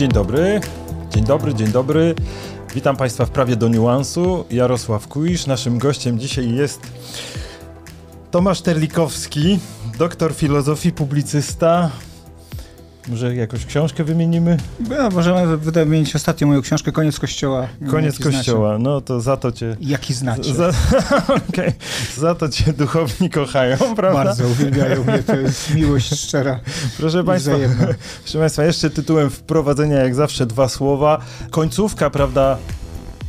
Dzień dobry, dzień dobry, dzień dobry. Witam Państwa w prawie do niuansu. Jarosław Kuisz. Naszym gościem dzisiaj jest Tomasz Terlikowski, doktor filozofii, publicysta. Może jakąś książkę wymienimy? No, możemy wymienić ostatnią moją książkę Koniec Kościoła. Koniec Kościoła, znacie. no to za to cię... Jaki znacie. Za, okay. za to cię duchowni kochają, prawda? Bardzo uwielbiają mnie, to jest miłość szczera Proszę Państwa, proszę Państwa, jeszcze tytułem wprowadzenia jak zawsze dwa słowa. Końcówka, prawda,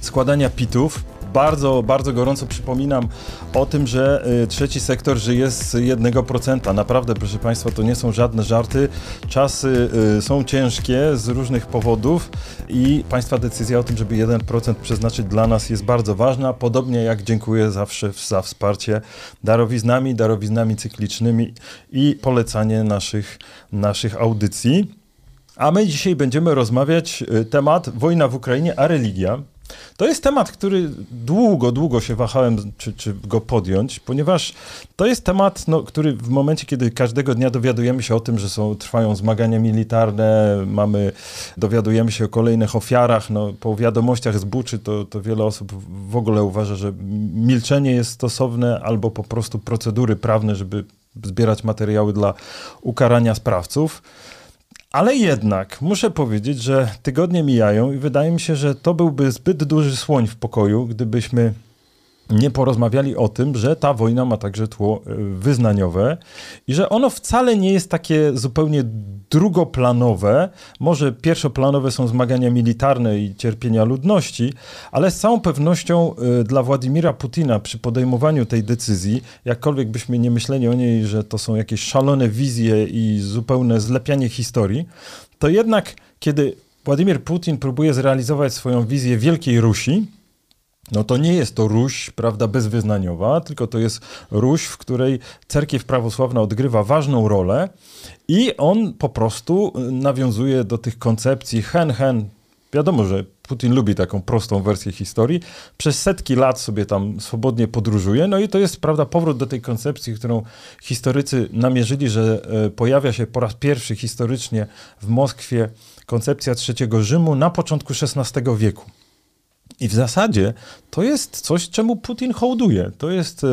składania pitów bardzo, bardzo gorąco przypominam o tym, że y, trzeci sektor żyje z 1%. Naprawdę, proszę Państwa, to nie są żadne żarty. Czasy y, są ciężkie z różnych powodów i Państwa decyzja o tym, żeby 1% przeznaczyć dla nas jest bardzo ważna. Podobnie jak dziękuję zawsze za wsparcie darowiznami, darowiznami cyklicznymi i polecanie naszych, naszych audycji. A my dzisiaj będziemy rozmawiać y, temat wojna w Ukrainie, a religia. To jest temat, który długo, długo się wahałem, czy, czy go podjąć, ponieważ to jest temat, no, który w momencie, kiedy każdego dnia dowiadujemy się o tym, że są, trwają zmagania militarne, mamy, dowiadujemy się o kolejnych ofiarach, no, po wiadomościach z Buczy, to, to wiele osób w ogóle uważa, że milczenie jest stosowne, albo po prostu procedury prawne, żeby zbierać materiały dla ukarania sprawców. Ale jednak muszę powiedzieć, że tygodnie mijają i wydaje mi się, że to byłby zbyt duży słoń w pokoju, gdybyśmy nie porozmawiali o tym, że ta wojna ma także tło e, wyznaniowe i że ono wcale nie jest takie zupełnie drugoplanowe. Może pierwszoplanowe są zmagania militarne i cierpienia ludności, ale z całą pewnością e, dla Władimira Putina przy podejmowaniu tej decyzji, jakkolwiek byśmy nie myśleli o niej, że to są jakieś szalone wizje i zupełne zlepianie historii, to jednak kiedy Władimir Putin próbuje zrealizować swoją wizję Wielkiej Rusi, no to nie jest to Ruś, prawda, bezwyznaniowa, tylko to jest Ruś, w której cerkiew prawosławna odgrywa ważną rolę i on po prostu nawiązuje do tych koncepcji hen, hen. Wiadomo, że Putin lubi taką prostą wersję historii. Przez setki lat sobie tam swobodnie podróżuje. No i to jest, prawda, powrót do tej koncepcji, którą historycy namierzyli, że e, pojawia się po raz pierwszy historycznie w Moskwie koncepcja trzeciego Rzymu na początku XVI wieku. I w zasadzie to jest coś, czemu Putin hołduje. To jest e,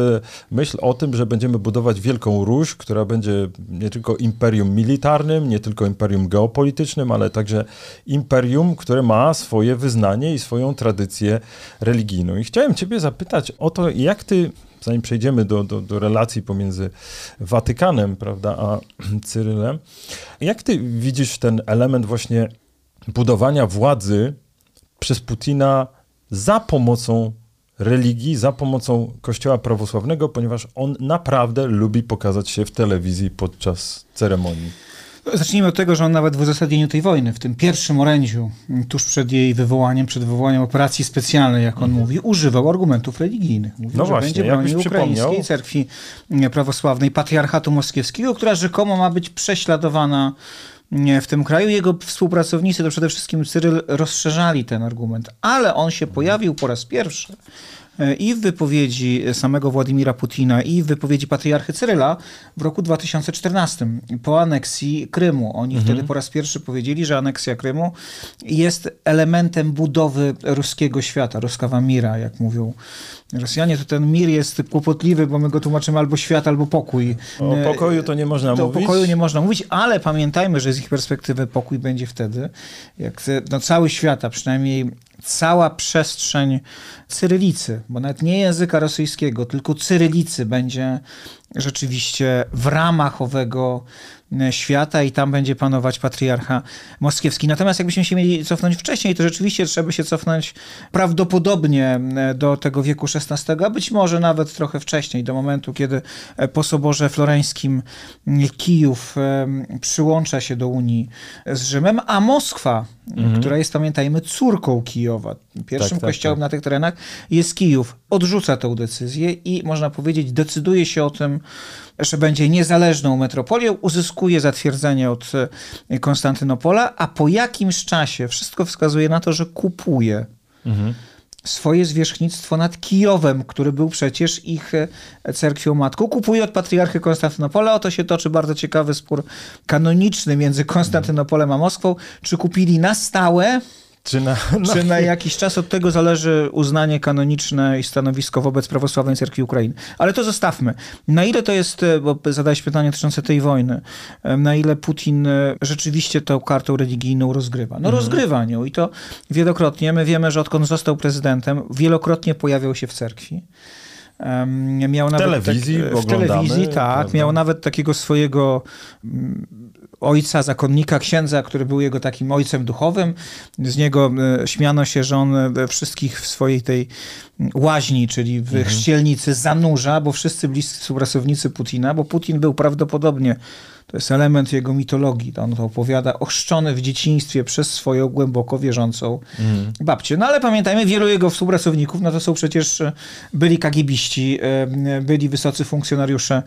myśl o tym, że będziemy budować wielką Ruś, która będzie nie tylko imperium militarnym, nie tylko imperium geopolitycznym, ale także imperium, które ma swoje wyznanie i swoją tradycję religijną. I chciałem Ciebie zapytać o to, jak Ty zanim przejdziemy do, do, do, relacji pomiędzy Watykanem, prawda, a Cyrylem, jak ty widzisz ten element właśnie budowania władzy przez Putina za pomocą religii, za pomocą Kościoła prawosławnego, ponieważ on naprawdę lubi pokazać się w telewizji podczas ceremonii. Zacznijmy od tego, że on nawet w uzasadnieniu tej wojny, w tym pierwszym orędziu, tuż przed jej wywołaniem, przed wywołaniem operacji specjalnej, jak on mhm. mówi, używał argumentów religijnych. Mówił, no że właśnie, będzie bronił ukraińskiej cerkwi prawosławnej, patriarchatu moskiewskiego, która rzekomo ma być prześladowana w tym kraju. Jego współpracownicy, to przede wszystkim Cyryl, rozszerzali ten argument, ale on się pojawił po raz pierwszy i w wypowiedzi samego Władimira Putina, i w wypowiedzi patriarchy Cyryla w roku 2014 po aneksji Krymu. Oni mhm. wtedy po raz pierwszy powiedzieli, że aneksja Krymu jest elementem budowy ruskiego świata, ruskawa mira, jak mówią Rosjanie, to ten mir jest kłopotliwy, bo my go tłumaczymy albo świat, albo pokój. O pokoju to nie można to mówić. O pokoju nie można mówić, ale pamiętajmy, że z ich perspektywy pokój będzie wtedy, jak no, cały świat, a przynajmniej cała przestrzeń cyrylicy, bo nawet nie języka rosyjskiego, tylko cyrylicy będzie rzeczywiście w ramach owego E, świata i tam będzie panować patriarcha moskiewski. Natomiast jakbyśmy się mieli cofnąć wcześniej, to rzeczywiście trzeba się cofnąć prawdopodobnie e, do tego wieku XVI, a być może nawet trochę wcześniej, do momentu, kiedy e, po soborze floreńskim Kijów przyłącza się do Unii z Rzymem, a Moskwa, mhm. która jest, pamiętajmy, córką Kijowa, pierwszym tak, tak, kościołem tak. na tych terenach, jest Kijów. Odrzuca tę decyzję i można powiedzieć, decyduje się o tym, że będzie niezależną metropolią, uzyskuje zatwierdzenie od e, Konstantynopola, a po jakimś czasie wszystko wskazuje na to, że kupuje mhm. Swoje zwierzchnictwo nad Kijowem, który był przecież ich e, cerkwią matką. Kupuje od patriarchy Konstantynopola. Oto się toczy bardzo ciekawy spór kanoniczny między Konstantynopolem a Moskwą. Czy kupili na stałe czy na, na... Czy na jakiś czas od tego zależy uznanie kanoniczne i stanowisko wobec prawosławnej cerkwi Ukrainy. Ale to zostawmy. Na ile to jest, e, bo zadałeś pytanie dotyczące tej wojny, e, na ile Putin e, rzeczywiście tą kartą religijną rozgrywa? No mhm. rozgrywa nią i to wielokrotnie. My wiemy, że odkąd został prezydentem, wielokrotnie pojawiał się w cerkwi. Miał nawet telewizji, tak, w telewizji, tak. Prawda? Miał nawet takiego swojego mm, ojca, zakonnika, księdza, który był jego takim ojcem duchowym. Z niego e, śmiano się, że on e, wszystkich w swojej tej łaźni, czyli w mhm. chrzcielnicy zanurza, bo wszyscy bliscy współpracownicy Putina, bo Putin był prawdopodobnie to jest element jego mitologii. On to opowiada ochrzczony w dzieciństwie przez swoją głęboko wierzącą mm. babcię. No ale pamiętajmy, wielu jego współpracowników, no to są przecież e, byli kagibiści, e, byli wysocy funkcjonariusze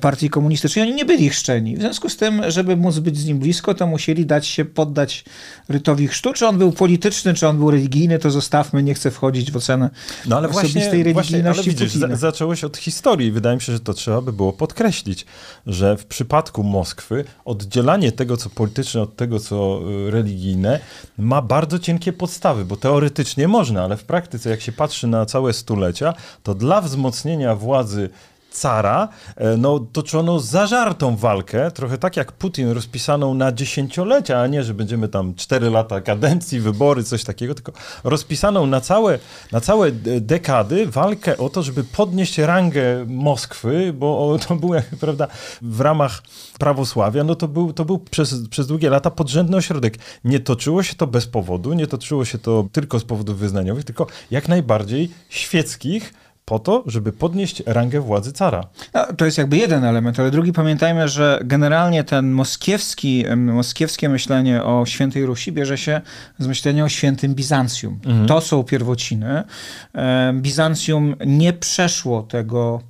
partii komunistycznej. Oni nie byli chrzczeni. W związku z tym, żeby móc być z nim blisko, to musieli dać się poddać rytowi chrztu. Czy on był polityczny, czy on był religijny, to zostawmy, nie chcę wchodzić w ocenę no ale osobistej właśnie, religijności właśnie, ale widzisz, za, zacząłeś od historii. Wydaje mi się, że to trzeba by było podkreślić, że w przypadku Moskwy, oddzielanie tego, co polityczne od tego, co y, religijne, ma bardzo cienkie podstawy, bo teoretycznie można, ale w praktyce, jak się patrzy na całe stulecia, to dla wzmocnienia władzy cara, e, no toczono zażartą walkę, trochę tak jak Putin, rozpisaną na dziesięciolecia, a nie, że będziemy tam cztery lata kadencji, wybory, coś takiego, tylko rozpisaną na całe, na całe dekady walkę o to, żeby podnieść rangę Moskwy, bo to był, prawda, w ramach prawosławia, no to był, to był przez, przez długie lata podrzędny ośrodek. Nie toczyło się to bez powodu, nie toczyło się to tylko z powodów wyznaniowych, tylko jak najbardziej świeckich, po to, żeby podnieść rangę władzy cara. No, to jest jakby jeden element, ale drugi pamiętajmy, że generalnie ten moskiewski, moskiewskie myślenie o świętej Rusi bierze się z myślenia o świętym Bizancjum. Mhm. To są pierwociny. Bizancjum nie przeszło tego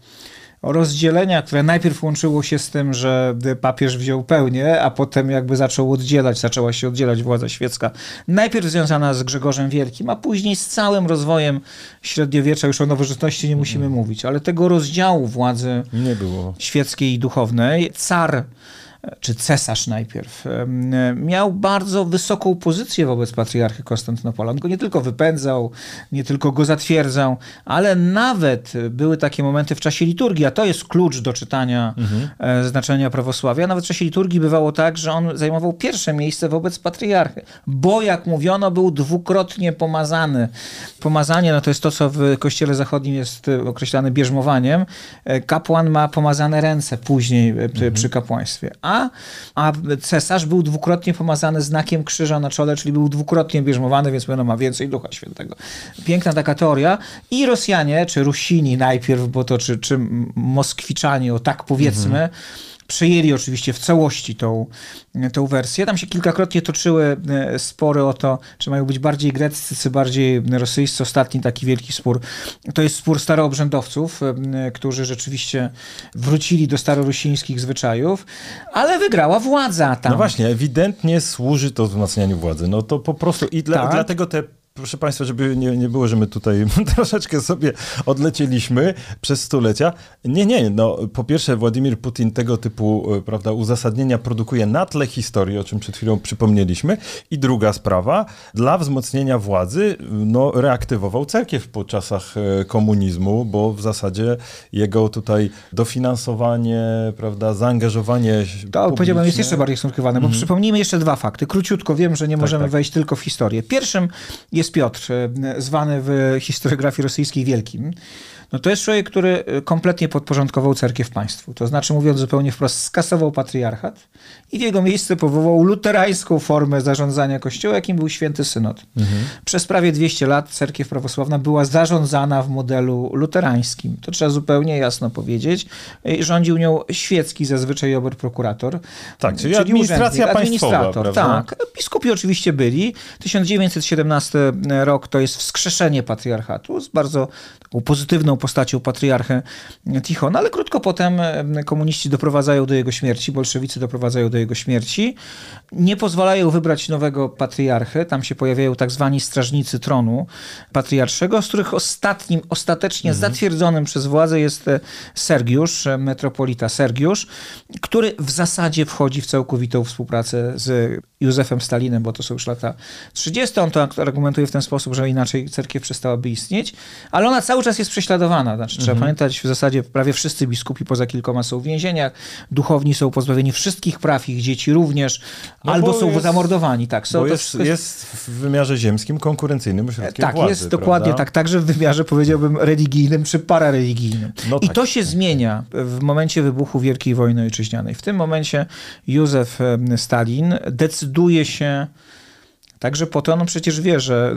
rozdzielenia, które najpierw łączyło się z tym, że papież wziął pełnię, a potem jakby zaczął oddzielać, zaczęła się oddzielać władza świecka. Najpierw związana z Grzegorzem Wielkim, a później z całym rozwojem średniowiecza, już o nowożytności nie musimy mm. mówić, ale tego rozdziału władzy nie było. świeckiej i duchownej. Car czy cesarz najpierw, miał bardzo wysoką pozycję wobec patriarchy Konstantynopola. On go nie tylko wypędzał, nie tylko go zatwierdzał, ale nawet były takie momenty w czasie liturgii, a to jest klucz do czytania mhm. E, znaczenia prawosławia. Nawet w czasie liturgii bywało tak, że on zajmował pierwsze miejsce wobec patriarchy, bo jak mówiono, był dwukrotnie pomazany. Pomazanie no to jest to, co w kościele zachodnim jest określane bierzmowaniem. E, kapłan ma pomazane ręce później e, mhm. przy kapłaństwie a, a cesarz był dwukrotnie pomazany znakiem krzyża na czole, czyli był dwukrotnie bierzmowany, więc pewno ma więcej Ducha Świętego. Piękna taka teoria. I Rosjanie, czy Rusini najpierw, bo to czy, czy Moskwiczanie, o tak powiedzmy, mhm przejęli oczywiście w całości tą, tą wersję. Tam się kilkakrotnie toczyły e, spory o to, czy mają być bardziej greccy, czy bardziej rosyjscy. Ostatni taki wielki spór to jest spór staroobrzędowców, e, którzy rzeczywiście wrócili do starorusińskich zwyczajów, ale wygrała władza tam. No właśnie, ewidentnie służy to wzmacnianiu władzy. No to po prostu i dla, tak. dlatego te proszę Państwa, żeby nie, nie było, że my tutaj troszeczkę sobie odlecieliśmy przez stulecia. Nie, nie, no po pierwsze Władimir Putin tego typu, e, prawda, uzasadnienia produkuje na tle historii, o czym przed chwilą przypomnieliśmy. I druga sprawa, dla wzmocnienia władzy, no reaktywował cerkiew po czasach e, komunizmu, bo w zasadzie jego tutaj dofinansowanie, prawda, zaangażowanie To powiedziałbym jest jeszcze bardziej skonstruowane, bo mm. przypomnijmy jeszcze dwa fakty. Króciutko, wiem, że nie tak, możemy tak. wejść tylko w historię. Pierwszym jest Piotr, e, zwany w historiografii rosyjskiej Wielkim no to jest człowiek, który y, kompletnie podporządkował cerkiew państwu. To znaczy, mówiąc zupełnie wprost, skasował patriarchat i w jego miejsce powołał luterańską formę zarządzania kościoła, jakim był święty synod. Mhm. Przez prawie 200 lat cerkiew prawosławna była zarządzana w modelu luterańskim. To trzeba zupełnie jasno powiedzieć. Rządził nią świecki zazwyczaj oberprokurator. Tak, czyli, czyli administracja państwowa. Administrator, prawda? tak. Biskupi oczywiście byli. 1917 rok to jest wskrzeszenie patriarchatu z bardzo pozytywną postacią patriarchę Tichona, ale krótko potem komuniści doprowadzają do jego śmierci, bolszewicy doprowadzają do jego śmierci. Nie pozwalają wybrać nowego patriarchy. Tam się pojawiają tak zwani strażnicy tronu patriarszego, z których ostatnim, ostatecznie mhm. zatwierdzonym przez władzę jest Sergiusz, metropolita Sergiusz, który w zasadzie wchodzi w całkowitą współpracę z Józefem Stalinem, bo to są już lata 30. On to argumentuje w ten sposób, że inaczej cerkiew przestałaby istnieć, ale ona cały czas jest prześladowana. Znaczy, mhm. Trzeba pamiętać, w zasadzie prawie wszyscy biskupi poza kilkoma są w więzieniach, duchowni są pozbawieni wszystkich praw, ich dzieci również, no albo są jest, zamordowani. Tak, są, jest, jest, w wymiarze ziemskim konkurencyjnym ośrodkiem Tak, władzy, jest prawda? dokładnie tak, także w wymiarze powiedziałbym religijnym czy parareligijnym. No I tak. to się zmienia w momencie wybuchu Wielkiej Wojny Ojczyźnianej. W tym momencie Józef Stalin decyduje się Także po to on przecież wie, że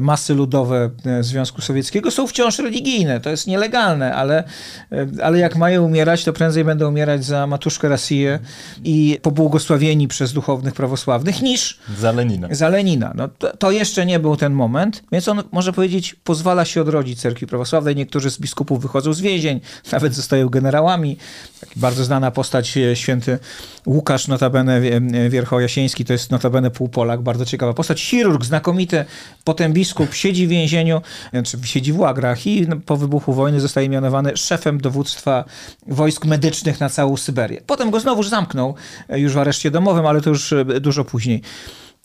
masy ludowe e, Związku Sowieckiego są wciąż religijne. To jest nielegalne, ale, e, ale jak mają umierać, to prędzej będą umierać za matuszkę Rosję i pobłogosławieni przez duchownych prawosławnych niż za Lenina. Za Lenina. No, to, to, jeszcze nie był ten moment, więc on, może powiedzieć, pozwala się odrodzić cerkwi prawosławnej. Niektórzy z biskupów wychodzą z więzień, nawet zostają generałami. Taki bardzo znana postać, e, święty Łukasz, notabene Wierchojasiński, to jest notabene półpolak, bardzo ciekawy ciekawa postać. Chirurg, znakomity, potem biskup, siedzi w więzieniu, znaczy siedzi w łagrach i po wybuchu wojny zostaje mianowany szefem dowództwa wojsk medycznych na całą Syberię. Potem go znowuż zamknął, e, już w areszcie domowym, ale to już e, dużo później.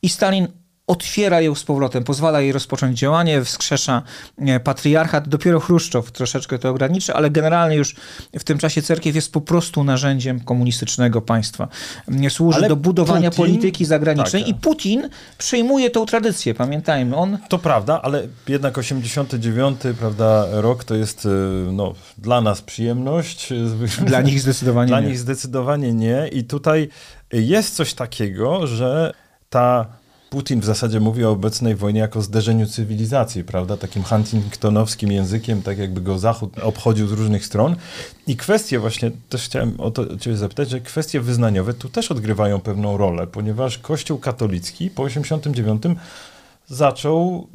I Stalin otwiera ją z powrotem, pozwala jej rozpocząć działanie, wskrzesza e, patriarchat. Dopiero Chruszczow troszeczkę to ograniczy, ale generalnie już w tym czasie cerkiew jest po prostu narzędziem komunistycznego państwa. Służy ale do budowania Putin, polityki zagranicznej tak. i Putin przejmuje tą tradycję, pamiętajmy. On... To prawda, ale jednak 89 prawda, rok to jest e, no, dla nas przyjemność. Dla nich zdecydowanie dla nie. Dla nich zdecydowanie nie i tutaj jest coś takiego, że ta Putin w zasadzie mówi o obecnej wojnie jako zderzeniu cywilizacji, prawda? Takim huntingtonowskim językiem, tak jakby go Zachód obchodził z różnych stron. I kwestie właśnie, też chciałem o to ciebie zapytać, że kwestie wyznaniowe tu też odgrywają pewną rolę, ponieważ Kościół katolicki po 89 zaczął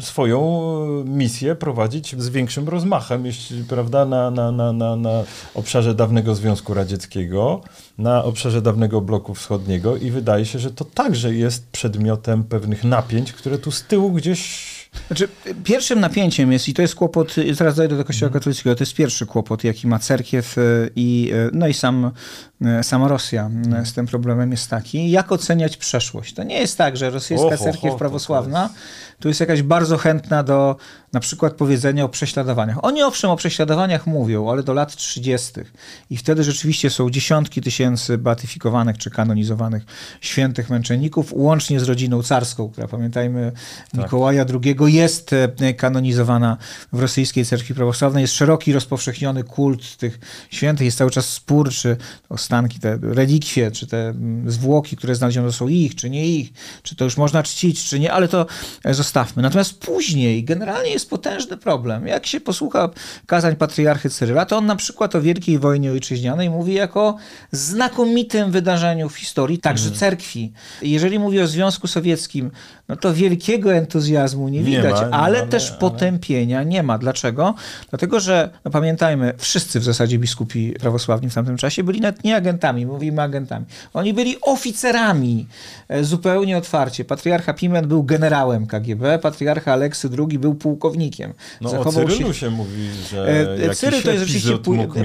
swoją misję prowadzić z większym rozmachem, jeśli, prawda, na, na, na, na, na obszarze dawnego Związku Radzieckiego, na obszarze dawnego bloku wschodniego i wydaje się, że to także jest przedmiotem pewnych napięć, które tu z tyłu gdzieś znaczy, pierwszym napięciem jest, i to jest kłopot, zaraz dojdę do Kościoła mhm. katolickiego, to jest pierwszy kłopot, jaki ma cerkiew e, i, e, no i sam, sama Rosja z tym problemem jest taki, jak oceniać przeszłość. To nie jest tak, że rosyjska Oho, cerkiew prawosławna tu jest jakaś bardzo chętna do na przykład powiedzenia o prześladowaniach. Oni owszem o prześladowaniach mówią, ale do lat 30. I wtedy rzeczywiście są dziesiątki tysięcy beatyfikowanych czy kanonizowanych świętych męczenników, łącznie z rodziną carską, która pamiętajmy tak. Mikołaja II jest e, kanonizowana w rosyjskiej cerkwi prawosławnej. Jest szeroki, rozpowszechniony kult tych świętych. Jest cały czas spór, czy te relikwie, czy te mm, zwłoki, które znaleziono są ich, czy nie ich, czy to już można czcić, czy nie, ale to zostawmy. Natomiast później generalnie jest potężny problem. Jak się posłucha kazań patriarchy Cyryla, to on na przykład o Wielkiej Wojnie Ojczyźnianej mówi jako znakomitym wydarzeniu w historii, także mm. cerkwi. Jeżeli mówi o Związku Sowieckim, no to wielkiego entuzjazmu nie, nie widać, ma, ale, ale, też ale... potępienia nie ma. Dlaczego? Dlatego, że no pamiętajmy, wszyscy w zasadzie biskupi prawosławni w tamtym czasie byli nawet nie agentami, mówimy agentami. Oni byli oficerami e, zupełnie otwarcie. Patriarcha Pimen był generałem KGB, patriarcha Aleksy II był pułkownikiem. No Zachował o Cyrylu się... się mówi, że e, Cyryl to jest rzeczywiście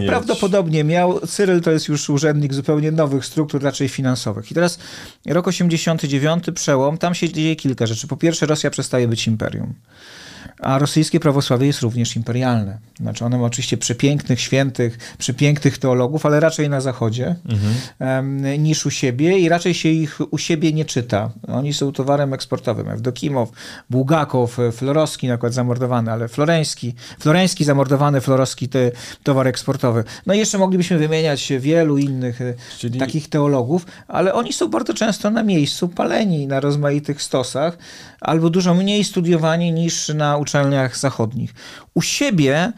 prawdopodobnie miał. Cyryl to jest już urzędnik zupełnie nowych struktur, raczej finansowych. I teraz rok 89, przełom, tam się dzieje kilka rzeczy. Po pierwsze, Rosja przestaje być imperium. A rosyjskie prawosławie jest również imperialne. Znaczy one ma oczywiście przepięknych, świętych, przepięknych teologów, ale raczej na zachodzie mhm. niż u siebie i raczej się ich u siebie nie czyta. Oni są towarem eksportowym. Evdokimow, Bułgakow, Florowski na przykład zamordowany, ale Floreński, Floreński zamordowany, Florowski to towar eksportowy. No i jeszcze moglibyśmy wymieniać wielu innych e, Czyli... takich teologów, ale oni są bardzo często na miejscu paleni na rozmaitych stosach, albo dużo mniej studiowani niż na uczelniach zachodnich. U siebie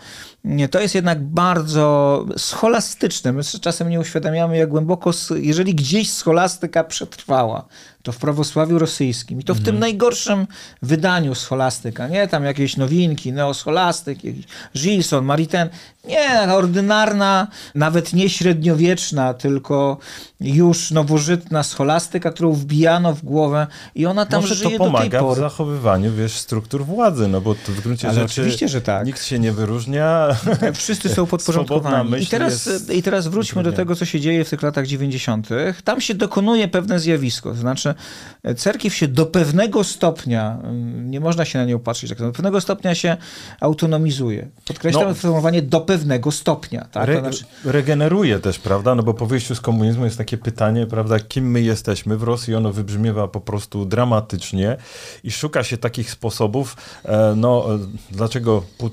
to jest jednak bardzo scholastyczne. My czasem nie uświadamiamy, jak głęboko, jeżeli gdzieś scholastyka przetrwała, to w prawosławiu rosyjskim i to w tym najgorszym wydaniu scholastyka, nie tam jakieś nowinki, neoscholastyk, jakiś Gilson, Maritain, nie, ordynarna, nawet nie średniowieczna, tylko już nowożytna scholastyka, którą wbijano w głowę i ona tam Może żyje to pomaga do tej pory. w zachowywaniu, wiesz, struktur władzy, no bo to w gruncie Ale rzeczy oczywiście, że tak. Nikt się nie wyróżnia. Wszyscy są podporządkowani. I teraz, jest I teraz wróćmy do tego, co się dzieje w tych latach 90. Tam się dokonuje pewne zjawisko. To znaczy, cerkiew się do pewnego stopnia, mm, nie można się na nią patrzeć, tak, do pewnego stopnia się autonomizuje. Podkreślam No. sformułowanie do pewnego stopnia. Tak? Re, znaczy, regeneruje też, prawda? No bo po wyjściu z komunizmu jest takie pytanie, prawda, kim my jesteśmy. W Rosji ono wybrzmiewa po prostu dramatycznie i szuka się takich sposobów, e, no e, dlaczego Putin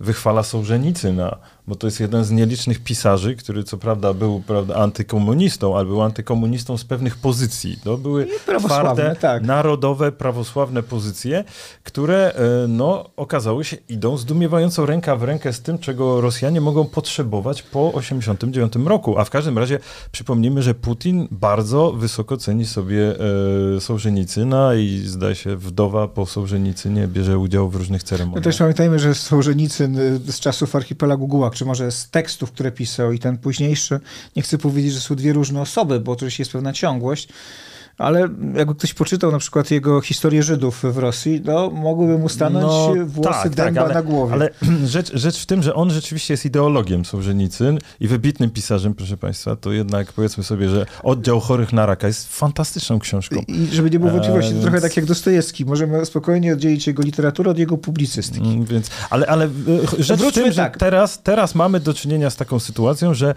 wychwala Sołżenicyna? Bo to jest jeden z nielicznych pisarzy, który co prawda był prawda, antykomunistą, ale był antykomunistą z pewnych pozycji. To były twarde, tak. narodowe, prawosławne pozycje, które e, no, okazało się idą zdumiewająco ręka w rękę z tym, czego Rosjanie mogą potrzebować po 89 roku. A w każdym razie przypomnijmy, że Putin bardzo wysoko ceni sobie e, Sołżenicyna i zdaje się wdowa po Sołżenicynie bierze udział w różnych no ceremoniach. też pamiętajmy, że Sołżenicyn y, z czasów archipelagu Gułak, czy może z tekstów, które pisał i ten późniejszy, nie chcę powiedzieć, że są dwie różne osoby, bo oczywiście jest pewna ciągłość, ale jakby ktoś poczytał na przykład jego historię Żydów w Rosji, to mogłyby mu stanąć włosy dęba No, ale, na głowie. Ale rzecz, rzecz w tym, że on rzeczywiście jest ideologiem Sołżenicyn i wybitnym pisarzem, proszę państwa, to jednak powiedzmy sobie, że Oddział chorych na raka jest fantastyczną książką. I żeby nie było wątpliwości, to Eee, trochę więc- tak jak Dostojewski. Możemy spokojnie oddzielić jego literaturę od jego publicystyki. Mm, Więc, ale, ale e, rzecz w tym, że tak. teraz, teraz mamy do czynienia z taką sytuacją, że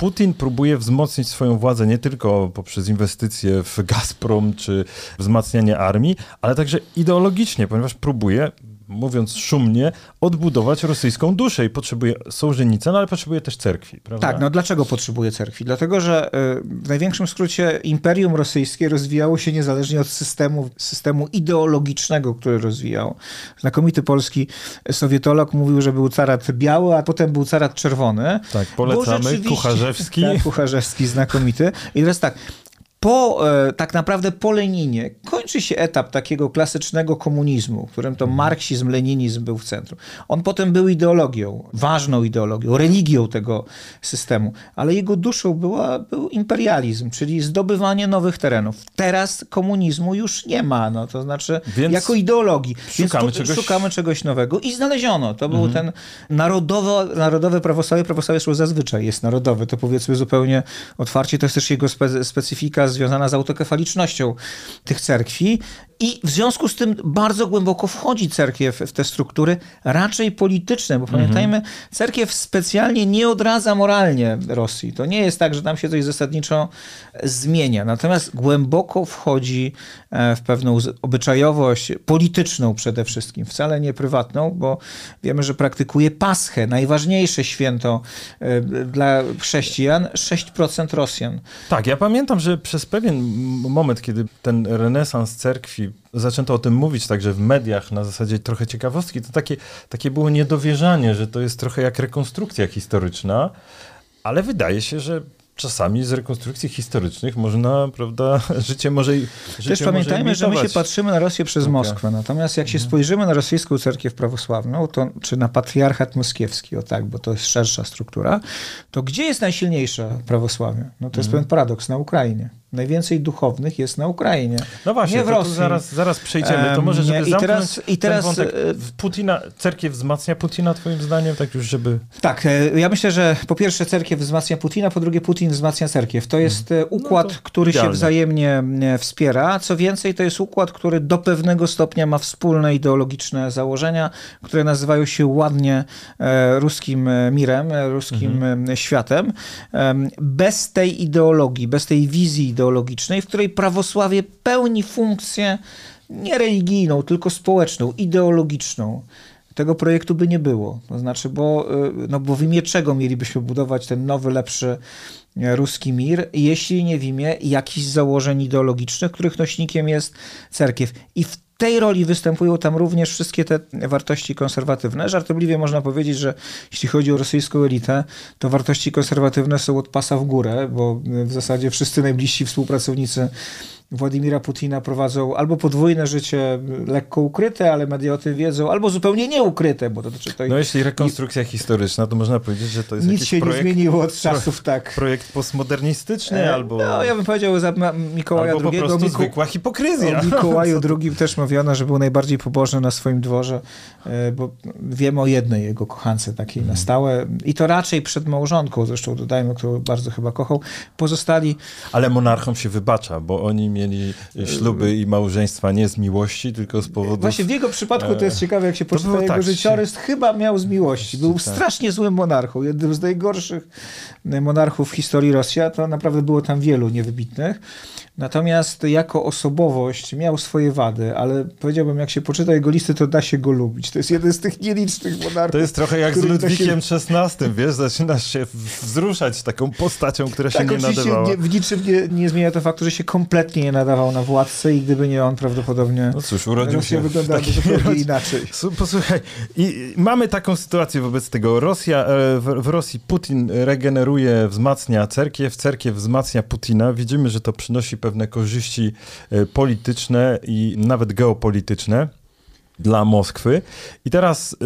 Putin próbuje wzmocnić swoją władzę nie tylko poprzez inwestycje w Gazprom czy wzmacnianie armii, ale także ideologicznie, ponieważ próbuje, mówiąc szumnie, odbudować rosyjską duszę i potrzebuje Sołżenicyn, ale potrzebuje też cerkwi. Prawda? Tak, no dlaczego potrzebuje cerkwi? Dlatego, że y, w największym skrócie Imperium Rosyjskie rozwijało się niezależnie od systemu, systemu ideologicznego, który rozwijał. Znakomity polski sowietolog mówił, że był carat biały, a potem był carat czerwony. Tak, polecamy. Kucharzewski. Tak, Kucharzewski, znakomity. I teraz tak, po e, tak naprawdę po Leninie kończy się etap takiego klasycznego komunizmu, w którym to marksizm, leninizm był w centrum. On potem był ideologią, ważną ideologią, religią tego systemu, ale jego duszą była, był imperializm, czyli zdobywanie nowych terenów. Teraz komunizmu już nie ma, no, to znaczy Więc jako ideologii. Więc szukamy tu czegoś- szukamy czegoś nowego i znaleziono. To był ten narodowo, narodowe prawosławie. Prawosławie zresztą zazwyczaj jest narodowe. To powiedzmy zupełnie otwarcie. To jest też jego spe, specyfika związana z autokefalicznością tych cerkwi. I w związku z tym bardzo głęboko wchodzi cerkiew w te struktury, raczej polityczne, bo pamiętajmy, cerkiew specjalnie nie odradza moralnie Rosji. To nie jest tak, że tam się coś zasadniczo zmienia. Natomiast głęboko wchodzi e, w pewną obyczajowość polityczną przede wszystkim, wcale nie prywatną, bo wiemy, że praktykuje Paschę, najważniejsze święto e, dla chrześcijan, 6% Rosjan. Tak, ja pamiętam, że przez pewien moment, kiedy ten renesans cerkwi, zaczęto o tym mówić także w mediach na zasadzie trochę ciekawostki, to takie, takie było niedowierzanie, że to jest trochę jak rekonstrukcja historyczna, ale wydaje się, że czasami z rekonstrukcji historycznych można, prawda, życie może i- życie Też pamiętajmy, może że my się patrzymy na Rosję przez Okej. Moskwę. Natomiast jak się spojrzymy na rosyjską cerkiew prawosławną, to, czy na patriarchat moskiewski, o tak, bo to jest szersza struktura, to gdzie jest najsilniejsza prawosławie? No to jest pewien paradoks, na Ukrainie. Najwięcej duchownych jest na Ukrainie. No właśnie, nie w to Rosji. zaraz, zaraz przejdziemy. To może, żeby i teraz- i teraz, wątek, e, Putina, cerkiew wzmacnia Putina twoim zdaniem, tak już, żeby... Tak, e, ja myślę, że po pierwsze cerkiew wzmacnia Putina, po drugie Putin wzmacnia cerkiew. To jest e, układ, No to który się idealnie. wzajemnie e, wspiera. Co więcej, to jest układ, który do pewnego stopnia ma wspólne ideologiczne założenia, które nazywają się ładnie ruskim mirem, ruskim e, światem. Em, Bez tej ideologii, bez tej wizji ideologicznej, w której prawosławie pełni funkcję nie religijną, tylko społeczną, ideologiczną tego projektu by nie było. To znaczy, bo, y, no bo w imię czego mielibyśmy budować ten nowy, lepszy e, ruski mir, jeśli nie w imię jakichś założeń ideologicznych, których nośnikiem jest cerkiew. I w tej roli występują tam również wszystkie te wartości konserwatywne. Żartobliwie można powiedzieć, że jeśli chodzi o rosyjską elitę, to wartości konserwatywne są od pasa w górę, bo w zasadzie wszyscy najbliżsi współpracownicy Władimira Putina prowadzą albo podwójne życie, lekko ukryte, ale media o tym wiedzą, albo zupełnie nieukryte, bo to dotyczy to No jeśli rekonstrukcja historyczna, to można powiedzieć, że to jest Nic się projekt, nie zmieniło od czasów, tak. projekt postmodernistyczny E, albo, No, ja bym powiedział za Mikołaja albo po II. prostu Miku- zwykła hipokryzja. O Mikołaju II też mówiono, że był najbardziej pobożny na swoim dworze, e, bo wiemy o jednej jego kochance takiej Mhm. na stałe i to raczej przed małżonką, zresztą dodajmy, którą bardzo chyba kochał. Pozostali Ale monarchom się wybacza, bo oni mieli śluby i małżeństwa nie z miłości, tylko z powodu... Właśnie w jego przypadku to jest E, ciekawe, jak się poczyta jego tak, życiorys, chyba miał z miłości. Był Tak. strasznie złym monarchą, jednym z najgorszych monarchów w historii Rosji, a to naprawdę było tam wielu niewybitnych. Natomiast jako osobowość miał swoje wady, ale powiedziałbym, jak się poczyta jego listy, to da się go lubić. To jest jeden z tych nielicznych monarchów. To jest trochę jak z da się- Ludwikiem XVI, wiesz, zaczynasz się wzruszać taką postacią, która się Tak, nie oczywiście nadawała. nie, w niczym nie, nie zmienia to faktu, że się kompletnie nie nadawał na władcę i gdyby nie on, prawdopodobnie No cóż, urodził Rosja się wyglądałaby takiej zupełnie inaczej. Posłuchaj, i i mamy taką sytuację wobec tego. Rosja, e, w, w Rosji Putin regeneruje, wzmacnia cerkiew, cerkiew wzmacnia Putina. Widzimy, że to przynosi pewne korzyści e, polityczne i nawet geopolityczne dla Moskwy. I teraz y,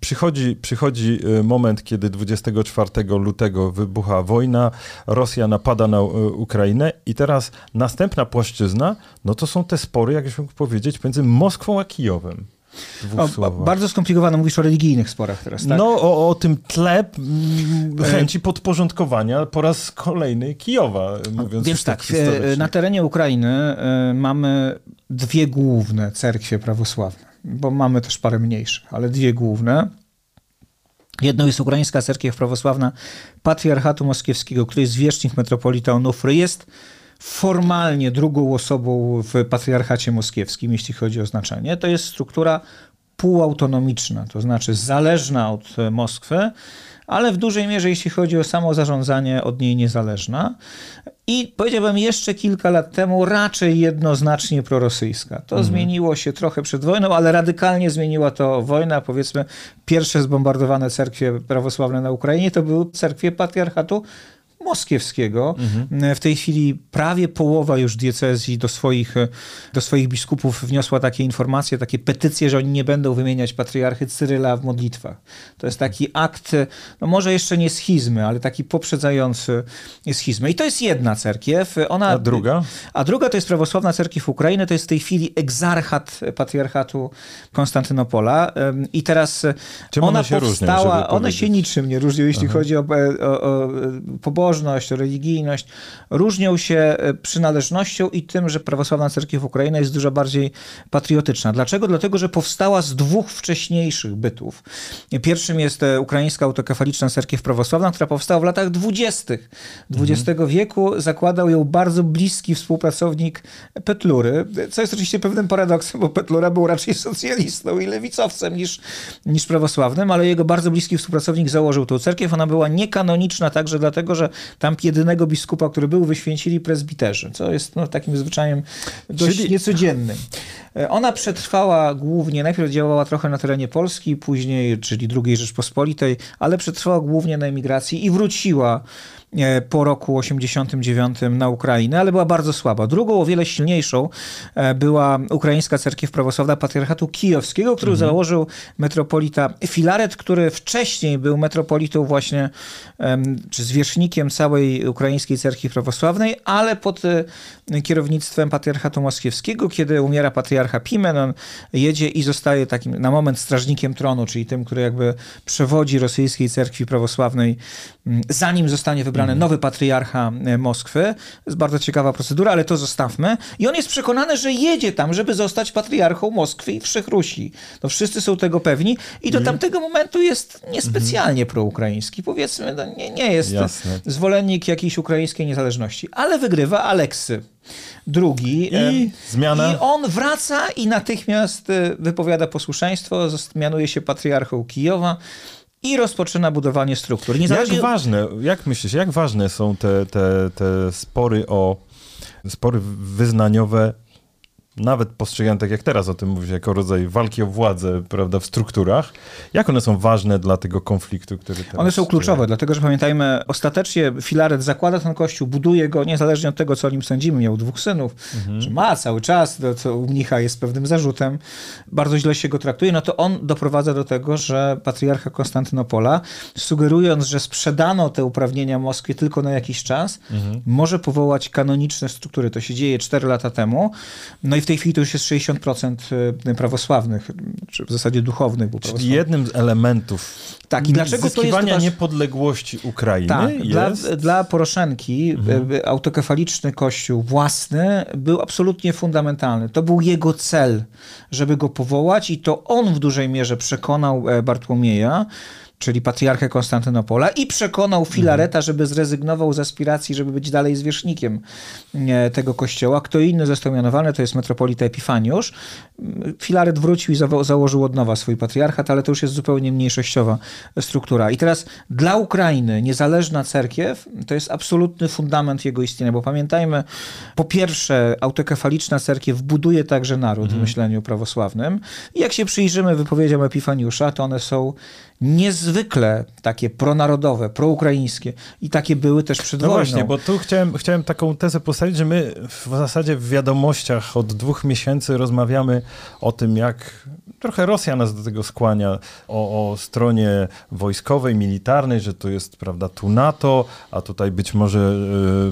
przychodzi, przychodzi y, moment, kiedy 24 lutego wybucha wojna, Rosja napada na Ukrainę i teraz następna płaszczyzna, no to są te spory, jak już mógł powiedzieć, między Moskwą a Kijowem. O, słowach. bardzo skomplikowane, mówisz o religijnych sporach teraz, tak? No, o, o tym tle mm, chęci podporządkowania po raz kolejny Kijowa, mówiąc Więc tak, tak historycznie. na terenie Ukrainy e, mamy dwie główne cerkwie prawosławne, bo mamy też parę mniejszych, ale dwie główne. Jedną jest Ukraińska Cerkiew Prawosławna Patriarchatu Moskiewskiego, który jest zwierzchnik metropolita Onufry, jest formalnie drugą osobą w Patriarchacie Moskiewskim, jeśli chodzi o znaczenie. To jest struktura półautonomiczna, to znaczy zależna od e, Moskwy, ale w dużej mierze, jeśli chodzi o samo zarządzanie, od niej niezależna. I powiedziałbym jeszcze kilka lat temu raczej jednoznacznie prorosyjska. To zmieniło się trochę przed wojną, ale radykalnie zmieniła to wojna. Powiedzmy, pierwsze zbombardowane cerkwie prawosławne na Ukrainie to były cerkwie patriarchatu moskiewskiego. W tej chwili prawie połowa już diecezji do swoich, do swoich biskupów wniosła takie informacje, takie petycje, że oni nie będą wymieniać patriarchy Cyryla w modlitwach. To jest taki akt, no może jeszcze nie schizmy, ale taki poprzedzający schizmę. I to jest jedna cerkiew. Ona, A druga? A druga to jest prawosławna cerkiew Ukrainy, to jest w tej chwili egzarchat patriarchatu Konstantynopola. I teraz Czym ona one się różnią, powstała, żeby one się powiedzieć? niczym nie różnią, jeśli chodzi o, o, o pobożność, religijność. Różnią się e, przynależnością i tym, że prawosławna cerkiew Ukrainy jest dużo bardziej patriotyczna. Dlaczego? Dlatego, że powstała z dwóch wcześniejszych bytów. Pierwszym jest e, Ukraińska Autokefaliczna Cerkiew Prawosławna, która powstała w latach dwudziestych XX wieku. Zakładał ją bardzo bliski współpracownik Petlury, co jest oczywiście pewnym paradoksem, bo Petlura był raczej socjalistą i lewicowcem niż, niż prawosławnym, ale jego bardzo bliski współpracownik założył tę cerkiew. Ona była niekanoniczna także dlatego, że tam jedynego biskupa, który był, wyświęcili prezbiterzy, co jest no, takim zwyczajem dość Czyli- niecodziennym. E, Ona przetrwała głównie, najpierw działała trochę na terenie Polski, później, czyli II Rzeczpospolitej, ale przetrwała głównie na emigracji i wróciła e, po roku 89 na Ukrainę, ale była bardzo słaba. Drugą, o wiele silniejszą e, była Ukraińska Cerkiew Prawosławna Patriarchatu Kijowskiego, który założył metropolita Filaret, który wcześniej był metropolitą właśnie, czy zwierzchnikiem całej Ukraińskiej Cerkwi Prawosławnej, ale pod kierownictwem Patriarchatu Moskiewskiego, kiedy umiera patriarcha Pimen, on jedzie i zostaje takim na moment strażnikiem tronu, czyli tym, który jakby przewodzi rosyjskiej cerkwi prawosławnej, m, zanim zostanie wybrany nowy patriarcha e, Moskwy. To jest bardzo ciekawa procedura, ale to zostawmy. I on jest przekonany, że jedzie tam, żeby zostać patriarchą Moskwy i Wszechrusi. No wszyscy są tego pewni i do tamtego momentu jest niespecjalnie proukraiński. Powiedzmy, no nie, nie jest Jasne. zwolennik jakiejś ukraińskiej niezależności, ale wygrywa Aleksy. Drugi. I zmiana? I on wraca i natychmiast e, wypowiada posłuszeństwo, mianuje się patriarchą Kijowa i rozpoczyna budowanie struktur. Jak Niezależnie... ważne, jak myślisz, jak ważne są te, te, te spory o spory wyznaniowe nawet postrzegane tak jak teraz o tym mówisz, jako rodzaj walki o władzę, prawda, w strukturach. Jak one są ważne dla tego konfliktu, który teraz... One są kluczowe, dlatego że pamiętajmy, ostatecznie Filaret zakłada ten kościół, buduje go, niezależnie od tego, co o nim sądzimy, miał dwóch synów, mhm. że ma cały czas, to co u mnicha jest pewnym zarzutem, bardzo źle się go traktuje, no to on doprowadza do tego, że patriarcha Konstantynopola, sugerując, że sprzedano te uprawnienia Moskwie tylko na jakiś czas, mhm. może powołać kanoniczne struktury. To się dzieje 4 lata temu, no i w tej chwili to już jest 60% y, prawosławnych, czy w zasadzie duchownych. Czyli jednym z elementów tak, i dlaczego to jest niepodległości Ukrainy tak, jest... dla, dla Poroszenki mhm. Y, y, autokefaliczny kościół własny był absolutnie fundamentalny. To był jego cel, żeby go powołać i to on w dużej mierze przekonał e, Bartłomieja, czyli patriarchę Konstantynopola i przekonał Filareta, żeby zrezygnował z aspiracji, żeby być dalej zwierzchnikiem e, tego kościoła. Kto inny został mianowany, to jest metropolita Epifaniusz. Filaret wrócił i założył od nowa swój patriarchat, ale to już jest zupełnie mniejszościowa struktura. I teraz dla Ukrainy niezależna cerkiew to jest absolutny fundament jego istnienia, bo pamiętajmy, po pierwsze autokefaliczna cerkiew buduje także naród mhm. w myśleniu prawosławnym i jak się przyjrzymy wypowiedziom Epifaniusza, to one są niezwykle takie pronarodowe, proukraińskie i takie były też przed no wojną. właśnie, bo tu chciałem, chciałem taką tezę postawić, że my w zasadzie w wiadomościach od dwóch miesięcy rozmawiamy o tym, jak trochę Rosja nas do tego skłania, o, o stronie wojskowej, militarnej, że to jest, prawda, tu NATO, a tutaj być może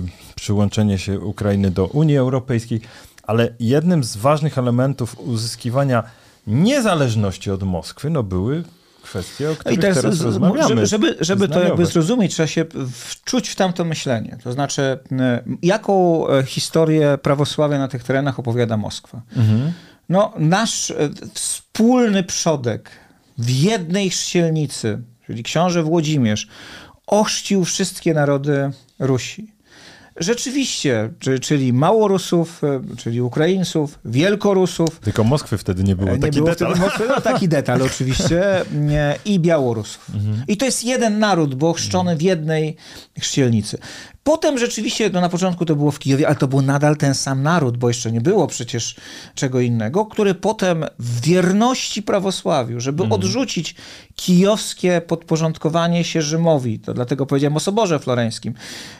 y, przyłączenie się Ukrainy do Unii Europejskiej, ale jednym z ważnych elementów uzyskiwania niezależności od Moskwy, no były kwestie, o których I teraz, teraz rozmawiamy. Żeby, żeby, żeby to jakby zrozumieć, trzeba się wczuć w tamto myślenie. To znaczy, jaką e, historię prawosławia na tych terenach opowiada Moskwa. Mhm. No, nasz e, wspólny przodek w jednej chrzcielnicy, czyli książę Włodzimierz, ochrzcił wszystkie narody Rusi. Rzeczywiście, czyli Małorusów, e, czyli Ukraińców, Wielkorusów. Tylko Moskwy wtedy nie było. Nie taki było detal. wtedy Moskwy, no taki detal oczywiście. I Białorusów. Mhm. I to jest jeden naród, bo chrzczony w jednej chrzcielnicy. Potem rzeczywiście, no na początku to było w Kijowie, ale to był nadal ten sam naród, bo jeszcze nie było przecież czego innego, który potem w wierności prawosławiu, żeby mhm. odrzucić kijowskie podporządkowanie się Rzymowi, to dlatego powiedziałem o Soborze Floreńskim,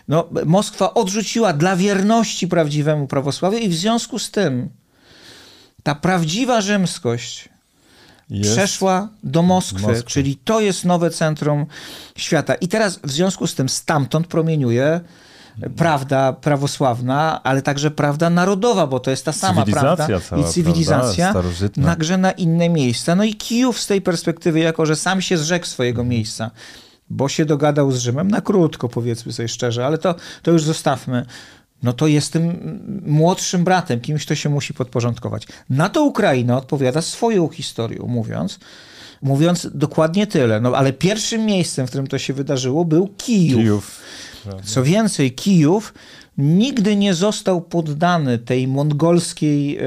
no, Moskwa odrzuciła dla wierności prawdziwemu prawosławiu i w związku z tym ta prawdziwa rzymskość jest przeszła do Moskwy, Moskwy, czyli to jest nowe centrum świata. I teraz w związku z tym stamtąd promieniuje prawda prawosławna, ale także prawda narodowa, bo to jest ta sama prawda cała, i cywilizacja, także na inne miejsca. No i Kijów z tej perspektywy, jako że sam się zrzekł swojego mhm. miejsca, bo się dogadał z Rzymem, na krótko powiedzmy sobie szczerze, ale to, to już zostawmy no to jest tym młodszym bratem, kimś, kto się musi podporządkować. Na to Ukraina odpowiada swoją historią, mówiąc, mówiąc dokładnie tyle. No ale pierwszym miejscem, w którym to się wydarzyło, był Kijów. Kijów. Co więcej, Kijów nigdy nie został poddany tej mongolskiej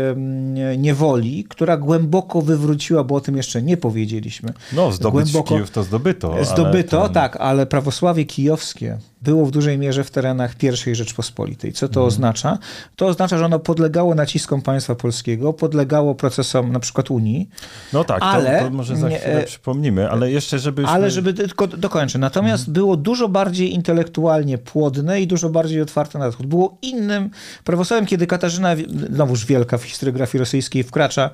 niewoli, która głęboko wywróciła, bo o tym jeszcze nie powiedzieliśmy. No, zdobyć głęboko, Kijów to zdobyto. Zdobyto, ten... tak, ale prawosławie kijowskie było w dużej mierze w terenach I Rzeczpospolitej. Co to mhm. oznacza? To oznacza, że ono podlegało naciskom państwa polskiego, podlegało procesom na przykład Unii. No tak, ale, to, to może za chwilę nie, przypomnimy, ale jeszcze żeby... Ale żeby tylko dokończę. Natomiast mhm. było dużo bardziej intelektualnie płodne i dużo bardziej otwarte na wschód. Było innym prawosławiem, kiedy Katarzyna, znowuż wielka w historiografii rosyjskiej, wkracza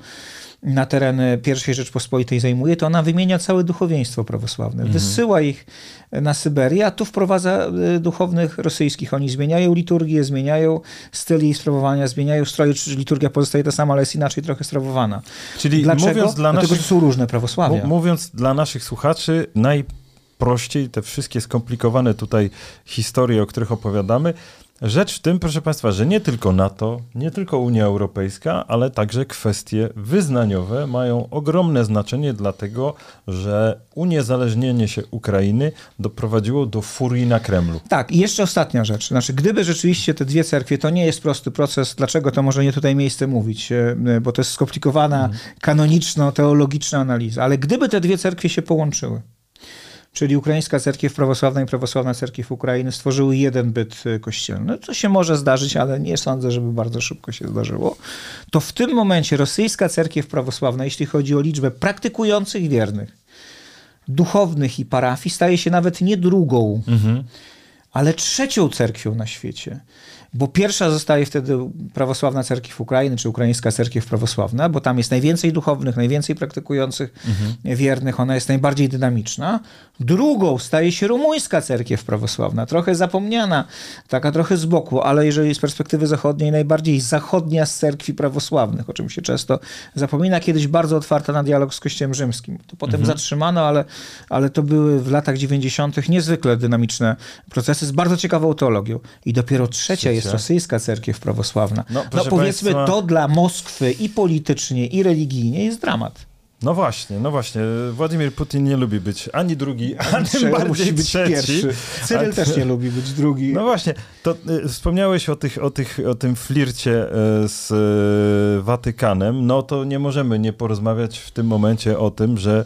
na tereny I Rzeczpospolitej zajmuje, to ona wymienia całe duchowieństwo prawosławne. Mhm. Wysyła ich na Syberię, a tu wprowadza y, duchownych rosyjskich. Oni zmieniają liturgię, zmieniają styl jej sprawowania, zmieniają stroje, czy liturgia pozostaje ta sama, ale jest inaczej trochę sprawowana. Czyli Dlaczego? mówiąc dla Dlatego, naszych... są różne prawosławia. Mówiąc dla naszych słuchaczy, najprościej te wszystkie skomplikowane tutaj historie, o których opowiadamy, Rzecz w tym, proszę Państwa, że nie tylko NATO, nie tylko Unia Europejska, ale także kwestie wyznaniowe mają ogromne znaczenie, dlatego że uniezależnienie się Ukrainy doprowadziło do furii na Kremlu. Tak, i jeszcze ostatnia rzecz. Znaczy, gdyby rzeczywiście te dwie cerkwie, to nie jest prosty proces, dlaczego to może nie tutaj miejsce mówić, e, bo to jest skomplikowana, mhm. kanoniczno-teologiczna analiza, ale gdyby te dwie cerkwie się połączyły, czyli Ukraińska Cerkiew Prawosławna i Prawosławna Cerkiew Ukrainy stworzyły jeden byt y, kościelny, to się może zdarzyć, ale nie sądzę, żeby bardzo szybko się zdarzyło, to w tym momencie rosyjska Cerkiew Prawosławna, jeśli chodzi o liczbę praktykujących wiernych, duchownych i parafii, staje się nawet nie drugą, mhm. ale trzecią cerkwią na świecie bo pierwsza zostaje wtedy prawosławna cerkiew Ukrainy, czy ukraińska cerkiew prawosławna, bo tam jest najwięcej duchownych, najwięcej praktykujących mhm. wiernych, ona jest najbardziej dynamiczna. Drugą staje się rumuńska cerkiew prawosławna, trochę zapomniana, taka trochę z boku, ale jeżeli z perspektywy zachodniej, najbardziej zachodnia z cerkwi prawosławnych, o czym się często zapomina, kiedyś bardzo otwarta na dialog z Kościołem Rzymskim. To potem mhm. zatrzymano, ale, ale to były w latach 90. niezwykle dynamiczne procesy z bardzo ciekawą teologią. I dopiero trzecia jest jest rosyjska cerkiew prawosławna. No, no powiedzmy, państwa... to dla Moskwy i politycznie, i religijnie jest dramat. No właśnie, no właśnie. Władimir Putin nie lubi być ani drugi, ani bardziej musi być trzeci. pierwszy. Cyryl A, też nie lubi być drugi. No właśnie, to y, wspomniałeś o, tych, o, tych, o tym flircie y, z y, Watykanem. No to nie możemy nie porozmawiać w tym momencie o tym, że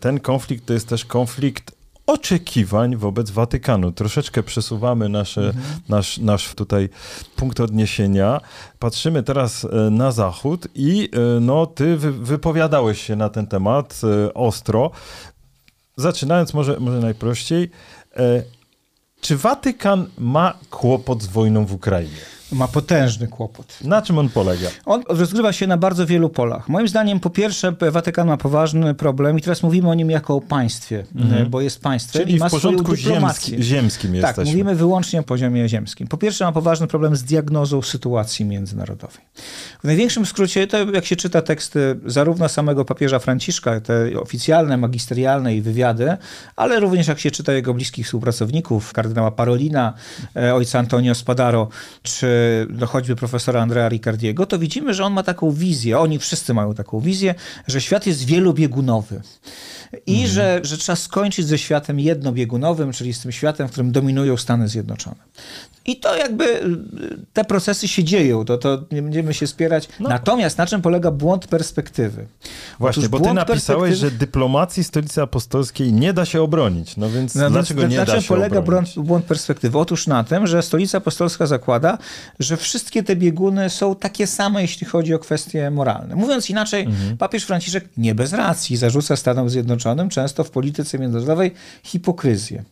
ten konflikt to jest też konflikt oczekiwań wobec Watykanu. Troszeczkę przesuwamy nasze, mhm. nasz, nasz tutaj punkt odniesienia. Patrzymy teraz e, na zachód i e, no, ty wypowiadałeś się na ten temat e, ostro. Zaczynając może, może najprościej, czy Watykan ma kłopot z wojną w Ukrainie? Ma potężny kłopot. Na czym on polega? On rozgrywa się na bardzo wielu polach. Moim zdaniem, po pierwsze, Watykan ma poważny problem i teraz mówimy o nim jako o państwie, mhm. bo jest państwem Czyli i ma w porządku ziemski, ziemskim tak, jesteśmy. Tak, mówimy wyłącznie o poziomie ziemskim. Po pierwsze, ma poważny problem z diagnozą sytuacji międzynarodowej. W największym skrócie, to jak się czyta teksty zarówno samego papieża Franciszka, te oficjalne, magisterialne i wywiady, ale również jak się czyta jego bliskich współpracowników, kardynała Parolina, e, ojca Antonio Spadaro, czy do choćby profesora Andrea Riccardiego, to widzimy, że on ma taką wizję, oni wszyscy mają taką wizję, że świat jest wielobiegunowy i mhm. że, że trzeba skończyć ze światem jednobiegunowym, czyli z tym światem, w którym dominują Stany Zjednoczone. I to jakby y, te procesy się dzieją, to, to nie będziemy się spierać. No. Natomiast na czym polega błąd perspektywy? Właśnie, Otóż bo ty napisałeś, perspektywy... że dyplomacji stolicy apostolskiej nie da się obronić. No więc no, dlaczego nie na da czym się polega obronić? Błąd, błąd perspektywy? Otóż na tym, że stolica apostolska zakłada, że wszystkie te bieguny są takie same, jeśli chodzi o kwestie moralne. Mówiąc inaczej, mhm. papież Franciszek nie bez racji zarzuca Stanom Zjednoczonym często w polityce międzynarodowej hipokryzję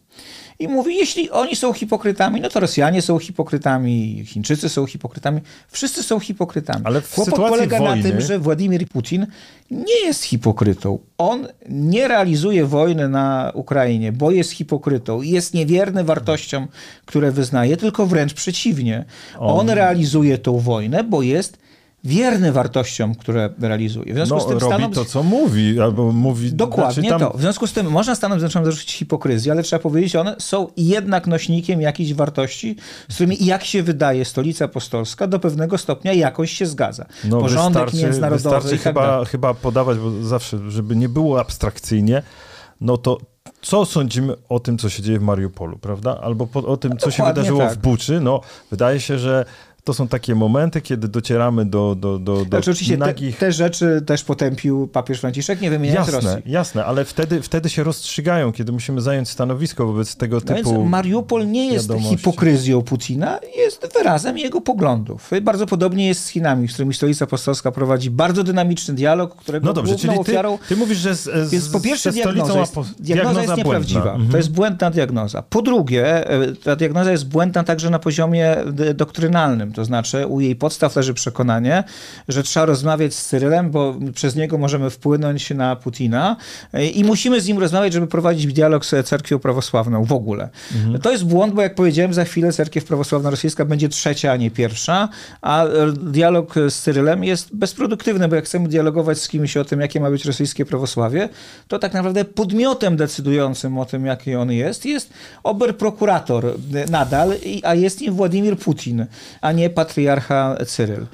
i mówi, jeśli oni są hipokrytami, no to Rosjanie są hipokrytami, Chińczycy są hipokrytami, wszyscy są hipokrytami. Ale w Kłopot polega wojny... na tym, że Władimir Putin nie jest hipokrytą. On nie realizuje wojny na Ukrainie, bo jest hipokrytą i jest niewierny wartościom, które wyznaje, tylko wręcz przeciwnie. On, On realizuje tą wojnę, bo jest wierny wartościom, które realizuje. W związku no, z tym robi Stanom... to, co mówi, albo mówi... Dokładnie znaczy tam... to. W związku z tym można Stanom Zjednoczonym zarzucić hipokryzję, ale trzeba powiedzieć, one są jednak nośnikiem jakichś wartości, z którymi, jak się wydaje, stolica apostolska do pewnego stopnia jakoś się zgadza. No, Porządek wystarczy, międzynarodowy wystarczy tak chyba, chyba podawać, bo zawsze, żeby nie było abstrakcyjnie, no to co sądzimy o tym, co się dzieje w Mariupolu, prawda? Albo po, o tym, co się wydarzyło tak. w Buczy. No, wydaje się, że to są takie momenty, kiedy docieramy do, do, do, do znaczy, oczywiście nagich... te, te, rzeczy też potępił papież Franciszek, nie wymieniając jasne, Rosji. Jasne, ale wtedy, wtedy się rozstrzygają, kiedy musimy zająć stanowisko wobec tego no typu Więc Mariupol nie jest wiadomości. hipokryzją Putina, jest wyrazem jego poglądów. Bardzo podobnie jest z Chinami, z którymi Stolica Apostolska prowadzi bardzo dynamiczny dialog, którego no dobrze, czyli ty, ofiarą... ty mówisz, że z, z, Więc po pierwsze diagnoza jest, diagnoza, diagnoza jest nieprawdziwa. Mhm. To jest błędna diagnoza. Po drugie, e, ta diagnoza jest błędna także na poziomie doktrynalnym, to znaczy u jej podstaw leży przekonanie, że trzeba rozmawiać z Cyrylem, bo przez niego możemy wpłynąć na Putina i musimy z nim rozmawiać, żeby prowadzić dialog z cerkwią prawosławną w ogóle. Mhm. To jest błąd, bo jak powiedziałem, za chwilę cerkiew prawosławna rosyjska będzie trzecia, a nie pierwsza, a dialog z Cyrylem jest bezproduktywny, bo jak chcemy dialogować z kimś o tym, jakie ma być rosyjskie prawosławie, to tak naprawdę podmiotem decydującym o tym, jaki on jest, jest oberprokurator nadal, a jest nim Władimir Putin, a nie patriarcha Cyryl.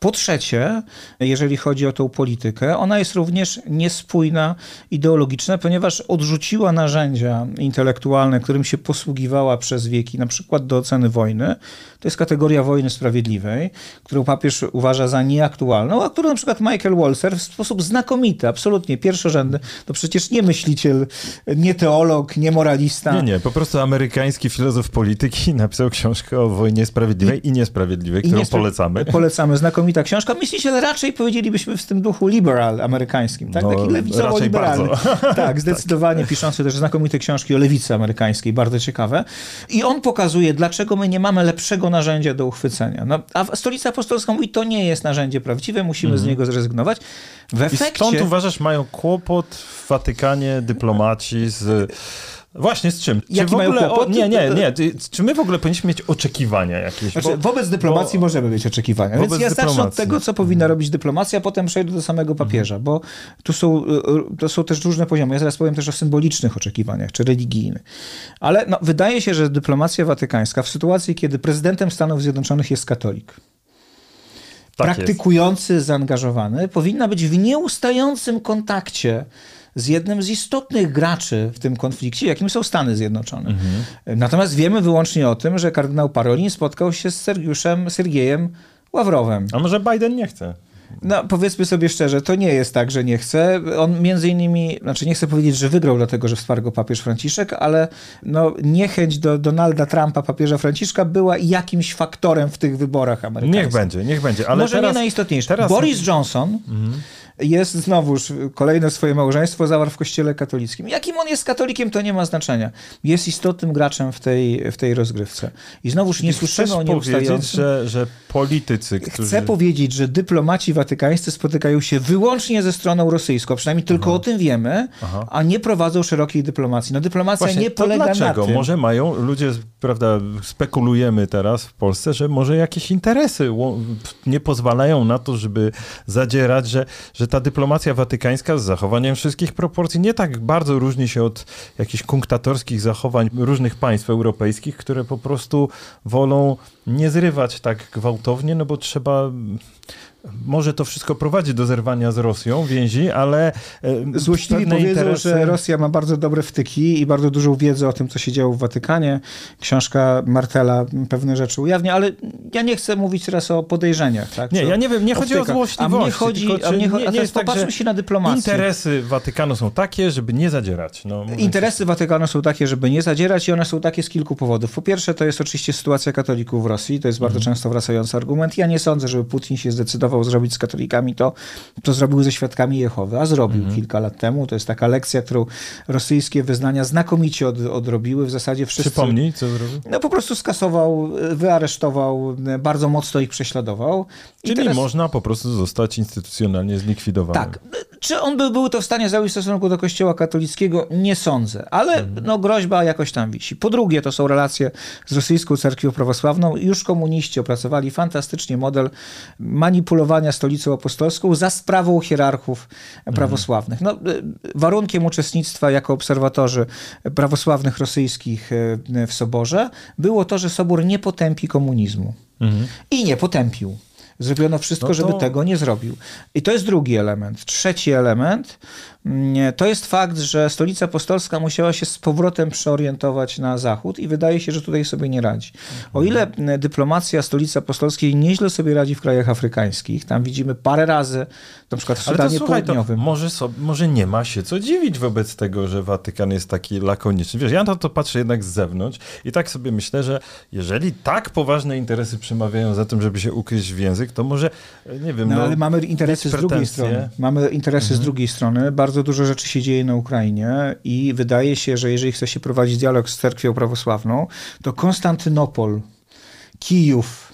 Po trzecie, jeżeli chodzi o tą politykę, ona jest również niespójna, ideologiczna, ponieważ odrzuciła narzędzia intelektualne, którym się posługiwała przez wieki, na przykład do oceny wojny. To jest kategoria wojny sprawiedliwej, którą papież uważa za nieaktualną, a którą na przykład Michael Walser w sposób znakomity, absolutnie pierwszorzędny, to przecież nie myśliciel, nie teolog, nie moralista. Nie, nie, po prostu amerykański filozof polityki napisał książkę o wojnie sprawiedliwej i, i niesprawiedliwej, którą niespra polecamy. Polecamy, znakomita książka. Myśliciel raczej powiedzielibyśmy w tym duchu liberal amerykańskim, tak? No, Taki lewicowo-liberalny. Tak, zdecydowanie tak. piszący też znakomite książki o lewicy amerykańskiej, bardzo ciekawe. I on pokazuje, dlaczego my nie mamy lepszego narzędzia do uchwycenia. No, a Stolica Apostolska mówi, to nie jest narzędzie prawdziwe, musimy mm z niego zrezygnować. W efekcie... I stąd uważasz, mają kłopot w Watykanie dyplomaci z Właśnie z czym? Jaki czy mają ogóle, kłopot? O, nie, nie, nie. Czy my w ogóle powinniśmy mieć oczekiwania jakieś? Znaczy, bo, wobec dyplomacji bo, możemy mieć oczekiwania. Więc ja zacznę od tego, co powinna mhm. robić dyplomacja, a potem przejdę do samego papieża, bo tu są, y, y, to są też różne poziomy. Ja zaraz powiem też o symbolicznych oczekiwaniach, czy religijnych. Ale no, wydaje się, że dyplomacja watykańska w sytuacji, kiedy prezydentem Stanów Zjednoczonych jest katolik, tak praktykujący, jest. zaangażowany, powinna być w nieustającym kontakcie z jednym z istotnych graczy w tym konflikcie, jakim są Stany Zjednoczone. Mhm. Natomiast wiemy wyłącznie o tym, że kardynał Parolin spotkał się z Sergiuszem, Sergiejem Ławrowem. A może Biden nie chce? No, powiedzmy sobie szczerze, to nie jest tak, że nie chce. On między innymi, znaczy nie chcę powiedzieć, że wygrał dlatego, że wsparł go papież Franciszek, ale no, niechęć do Donalda Trumpa, papieża Franciszka była jakimś faktorem w tych wyborach amerykańskich. Niech będzie, niech będzie. Ale Może teraz, nie najistotniejsze. Teraz... Boris Johnson mhm jest znowuż kolejne swoje małżeństwo zawarł w kościele katolickim. Jakim on jest katolikiem, to nie ma znaczenia. Jest istotnym graczem w tej, w tej rozgrywce. I znowuż nie słyszymy o nieustającym... że, że politycy, którzy... Chcę powiedzieć, że dyplomaci watykańscy spotykają się wyłącznie ze stroną rosyjską, przynajmniej tylko Aha. o tym wiemy, Aha. a nie prowadzą szerokiej dyplomacji. No dyplomacja Właśnie, nie polega dlaczego? na tym... Może mają, ludzie, prawda, spekulujemy teraz w Polsce, że może jakieś interesy nie pozwalają na to, żeby zadzierać, że, że że ta dyplomacja watykańska z zachowaniem wszystkich proporcji nie tak bardzo różni się od jakichś kunktatorskich zachowań różnych państw europejskich, które po prostu wolą nie zrywać tak gwałtownie, no bo trzeba może to wszystko prowadzi do zerwania z Rosją więzi, ale e, złośliwi powiedzą, interesy... że Rosja ma bardzo dobre wtyki i bardzo dużą wiedzę o tym, co się działo w Watykanie. Książka Martela pewne rzeczy ujawnia, ale ja nie chcę mówić teraz o podejrzeniach. Tak? Nie, ja nie wiem, nie chodzi o złośliwość. A mnie chodzi, tylko, a mnie, nie, jest tak, popatrzmy się na dyplomację. Interesy Watykanu są takie, żeby nie zadzierać. No, interesy się... Watykanu są takie, żeby nie zadzierać i one są takie z kilku powodów. Po pierwsze, to jest oczywiście sytuacja katolików w Rosji, to jest bardzo mhm. często wracający argument. Ja nie sądzę, żeby Putin się zdecydował zrobić z katolikami to, to zrobił ze świadkami Jehowy, a zrobił mhm. kilka lat temu. To jest taka lekcja, którą rosyjskie wyznania znakomicie od, odrobiły. W zasadzie wszyscy... Przypomnij, co zrobił? No po prostu skasował, wyaresztował, bardzo mocno ich prześladował. Czyli teraz... można po prostu zostać instytucjonalnie zlikwidowany. Tak. Czy on by był to w stanie zrobić w stosunku do kościoła katolickiego? Nie sądzę, ale mhm. no, groźba jakoś tam wisi. Po drugie, to są relacje z rosyjską cerkwią prawosławną. Już komuniści opracowali fantastycznie model manipulowania stolicą apostolską za sprawą hierarchów prawosławnych. No, y, warunkiem uczestnictwa jako obserwatorzy prawosławnych rosyjskich y, w Soborze było to, że Sobór nie potępi komunizmu. Mhm. I nie potępił. Zrobiono wszystko, no to... żeby tego nie zrobił. I to jest drugi element. Trzeci element to jest fakt, że stolica apostolska musiała się z powrotem przeorientować na zachód i wydaje się, że tutaj sobie nie radzi. O ile dyplomacja stolicy apostolskiej nieźle sobie radzi w krajach afrykańskich, tam widzimy parę razy, na przykład w Sudanie to, słuchaj, Południowym. może, so, może nie ma się co dziwić wobec tego, że Watykan jest taki lakoniczny. Wiesz, ja na to patrzę jednak z zewnątrz i tak sobie myślę, że jeżeli tak poważne interesy przemawiają za tym, żeby się ukryć w język, to może, nie wiem... No, no ale mamy interesy z drugiej strony. Mamy interesy mhm. z drugiej strony. Bardzo bardzo dużo rzeczy się dzieje na Ukrainie i wydaje się, że jeżeli chce się prowadzić dialog z cerkwią prawosławną, to Konstantynopol, Kijów,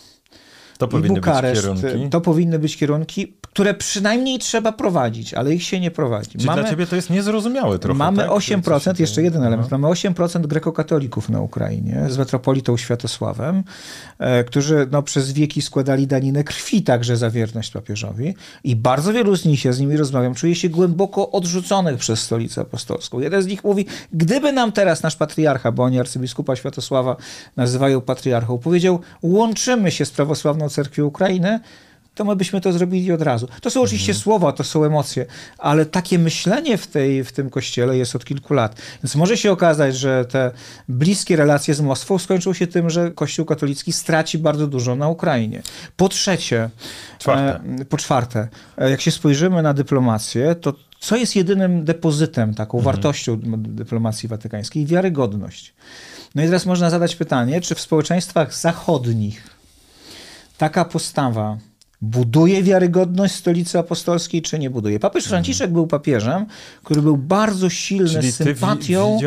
to i Bukareszt, to powinny być kierunki, które przynajmniej trzeba prowadzić, ale ich się nie prowadzi. Czyli mamy, dla ciebie to jest niezrozumiałe trochę, Mamy tak? 8%, jeszcze jeden element, no. mamy 8% grekokatolików na Ukrainie z metropolitą Światosławem, e, którzy no, przez wieki składali daninę krwi także za wierność papieżowi i bardzo wielu z nich, się z nimi rozmawiam, czuje się głęboko odrzuconych przez stolicę apostolską. Jeden z nich mówi, gdyby nam teraz nasz patriarcha, bo oni arcybiskupa Światosława nazywają patriarchą, powiedział, łączymy się z prawosławną cerkwią Ukrainy, to my byśmy to zrobili od razu. To są oczywiście słowa, to są emocje, ale takie myślenie w, tej, w tym kościele jest od kilku lat. Więc może się okazać, że te bliskie relacje z Moskwą skończą się tym, że Kościół katolicki straci bardzo dużo na Ukrainie. Po trzecie, Czwarte. e, po czwarte, e, jak się spojrzymy na dyplomację, to co jest jedynym depozytem, taką wartością dyplomacji watykańskiej? Wiarygodność. No i teraz można zadać pytanie, czy w społeczeństwach zachodnich taka postawa buduje wiarygodność stolicy apostolskiej, czy nie buduje? Papież Franciszek był papieżem, który był bardzo silny Czyli sympatią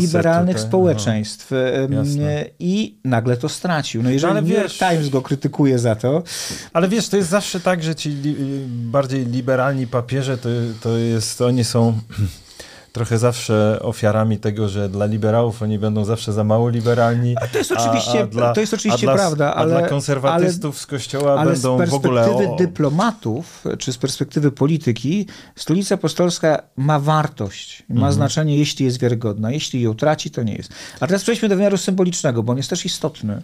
liberalnych tutaj. społeczeństw jasne. i nagle to stracił. No jeżeli ale New York wiesz- Times go krytykuje za to, No. Ale wiesz, to jest zawsze tak, że ci li, bardziej liberalni papieże, to, to jest, oni są trochę zawsze ofiarami tego, że dla liberałów oni będą zawsze za mało liberalni. to jest oczywiście- to jest oczywiście a dla, prawda, A dla ale- konserwatystów z kościoła ale będą z w ogóle... perspektywy O, dyplomatów, czy z perspektywy polityki, stolica apostolska ma wartość, ma Mhm. znaczenie, jeśli jest wiarygodna. Jeśli ją traci, to nie jest. A teraz przejdźmy do wymiaru symbolicznego, bo on jest też istotny.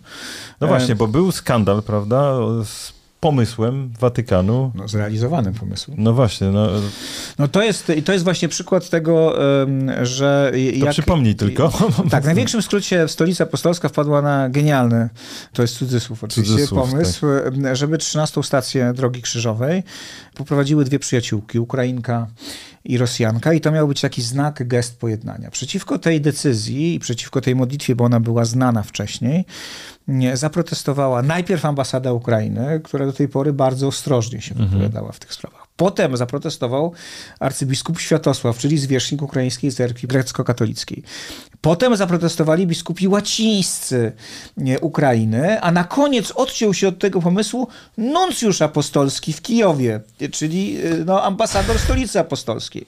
no właśnie, bo był skandal, prawda, z pomysłem Watykanu. No, zrealizowanym pomysłem. No właśnie, no, No to jest, i to jest właśnie przykład tego, że to jak... przypomnij tylko. Tak, w największym skrócie stolica apostolska wpadła na genialny, to jest cudzysłów oczywiście, Cudzysłów, tak. pomysł, żeby 13 stację Drogi Krzyżowej poprowadziły dwie przyjaciółki, Ukrainka i Rosjanka i to miał być taki znak, gest pojednania. Przeciwko tej decyzji i przeciwko tej modlitwie, bo ona była znana wcześniej, nie, zaprotestowała najpierw ambasada Ukrainy, która do tej pory bardzo ostrożnie się wypowiadała w tych sprawach. Potem zaprotestował arcybiskup Światosław, czyli zwierzchnik ukraińskiej cerkwi grecko-katolickiej. Potem zaprotestowali biskupi łacińscy Ukrainy, a na koniec odciął się od tego pomysłu nuncjusz apostolski w Kijowie, czyli y, no, ambasador stolicy apostolskiej.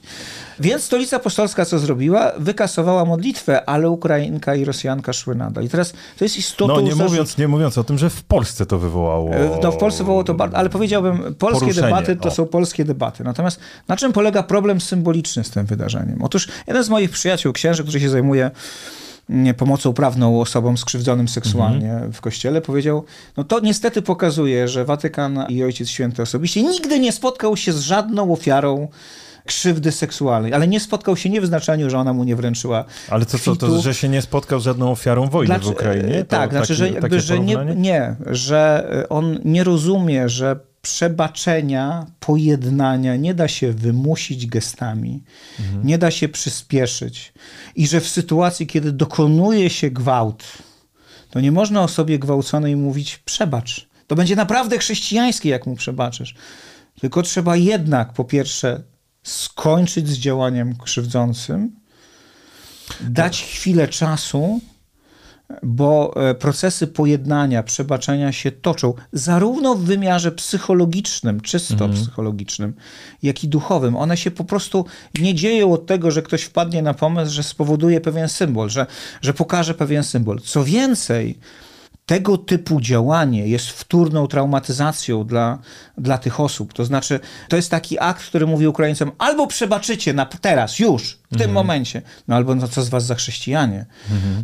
Więc stolica apostolska co zrobiła? Wykasowała modlitwę, ale Ukrainka i Rosjanka szły nadal. I teraz to jest istotą... No nie mówiąc, nie mówiąc o tym, że w Polsce to wywołało... no, w Polsce wołało to bardzo, ale powiedziałbym, polskie Poruszenie, debaty to o. są polskie debaty. Natomiast na czym polega problem symboliczny z tym wydarzeniem? Otóż jeden z moich przyjaciół, księży, który się zajmuje pomocą prawną osobom skrzywdzonym seksualnie Mhm. w kościele, powiedział, no to niestety pokazuje, że Watykan i Ojciec Święty osobiście nigdy nie spotkał się z żadną ofiarą krzywdy seksualnej, ale nie spotkał się nie w znaczeniu, że ona mu nie wręczyła Ale to co, to, że się nie spotkał z żadną ofiarą wojny w Ukrainie? To tak, znaczy, że, jakby, że nie, nie, że e, on nie rozumie, że przebaczenia, pojednania nie da się wymusić gestami, Mhm. nie da się przyspieszyć i że w sytuacji, kiedy dokonuje się gwałt, to nie można osobie gwałconej mówić przebacz. To będzie naprawdę chrześcijańskie, jak mu przebaczysz. Tylko trzeba jednak po pierwsze skończyć z działaniem krzywdzącym, dać chwilę czasu, bo e, procesy pojednania, przebaczenia się toczą zarówno w wymiarze psychologicznym, czysto psychologicznym, jak i duchowym. One się po prostu nie dzieją od tego, że ktoś wpadnie na pomysł, że spowoduje pewien symbol, że, że pokaże pewien symbol. Co więcej, tego typu działanie jest wtórną traumatyzacją dla, dla tych osób. To znaczy, to jest taki akt, który mówi Ukraińcom, albo przebaczycie na, teraz, już, w tym momencie, no albo no co z was za chrześcijanie.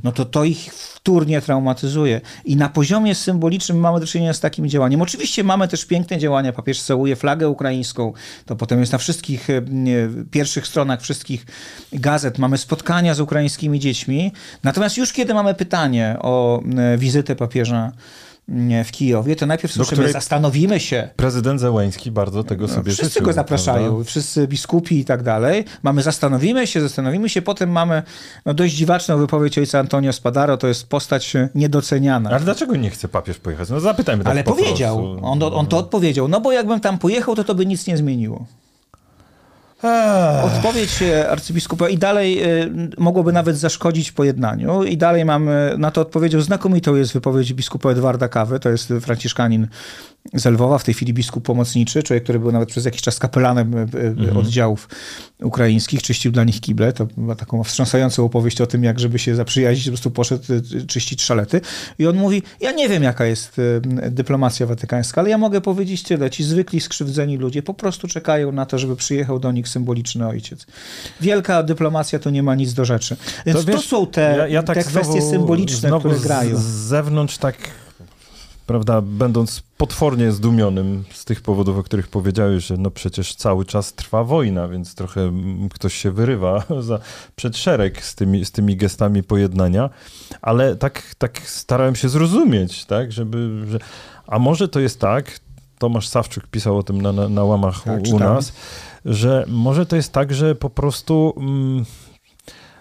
No to to ich wtórnie traumatyzuje. I na poziomie symbolicznym mamy do czynienia z takim działaniem. Oczywiście mamy też piękne działania. Papież całuje flagę ukraińską. To potem jest na wszystkich e, nie, pierwszych stronach wszystkich gazet. Mamy spotkania z ukraińskimi dziećmi. Natomiast już kiedy mamy pytanie o e, wizytę papieża w Kijowie, to najpierw słyszymy, zastanowimy się, Prezydent Zełęński bardzo tego sobie No, Wszyscy życzył. go zapraszają, prawda? wszyscy biskupi i tak dalej. Mamy zastanowimy się, zastanowimy się, potem mamy no, dość dziwaczną wypowiedź ojca Antonio Spadaro, to jest postać e, niedoceniana. Ale dlaczego nie chce papież pojechać? No zapytajmy tak Ale po powiedział, prostu. on, on to odpowiedział, no bo jakbym tam pojechał, to to by nic nie zmieniło. Odpowiedź e, arcybiskupa i dalej e, mogłoby nawet zaszkodzić pojednaniu. I dalej mamy, na to odpowiedział, znakomitą jest wypowiedź biskupa Edwarda Kawy, to jest franciszkanin z Lwowa, w tej chwili biskup pomocniczy, człowiek, który był nawet przez jakiś czas kapelanem e, e, oddziałów ukraińskich, czyścił dla nich kible. To była taką wstrząsającą opowieść o tym, jak żeby się zaprzyjaźnić, po prostu poszedł e, czyścić szalety. I on mówi, ja nie wiem, jaka jest e, dyplomacja watykańska, ale ja mogę powiedzieć tyle. Ci zwykli skrzywdzeni ludzie po prostu czekają na to, żeby przyjechał do nich symboliczny ojciec. Wielka dyplomacja to nie ma nic do rzeczy. Więc to, wiesz, są te, ja, ja tak te kwestie znowu- symboliczne, znowu które grają. Z, z zewnątrz tak prawda, będąc potwornie zdumionym z tych powodów, o których powiedziałeś, że no przecież cały czas trwa wojna, więc trochę ktoś się wyrywa za, przed szereg z tymi, z tymi gestami pojednania, ale tak, tak starałem się zrozumieć, tak, żeby, że, a może to jest tak, Tomasz Sawczuk pisał o tym na, na, na łamach tak, u, u nas, że może to jest tak, że po prostu... Mm,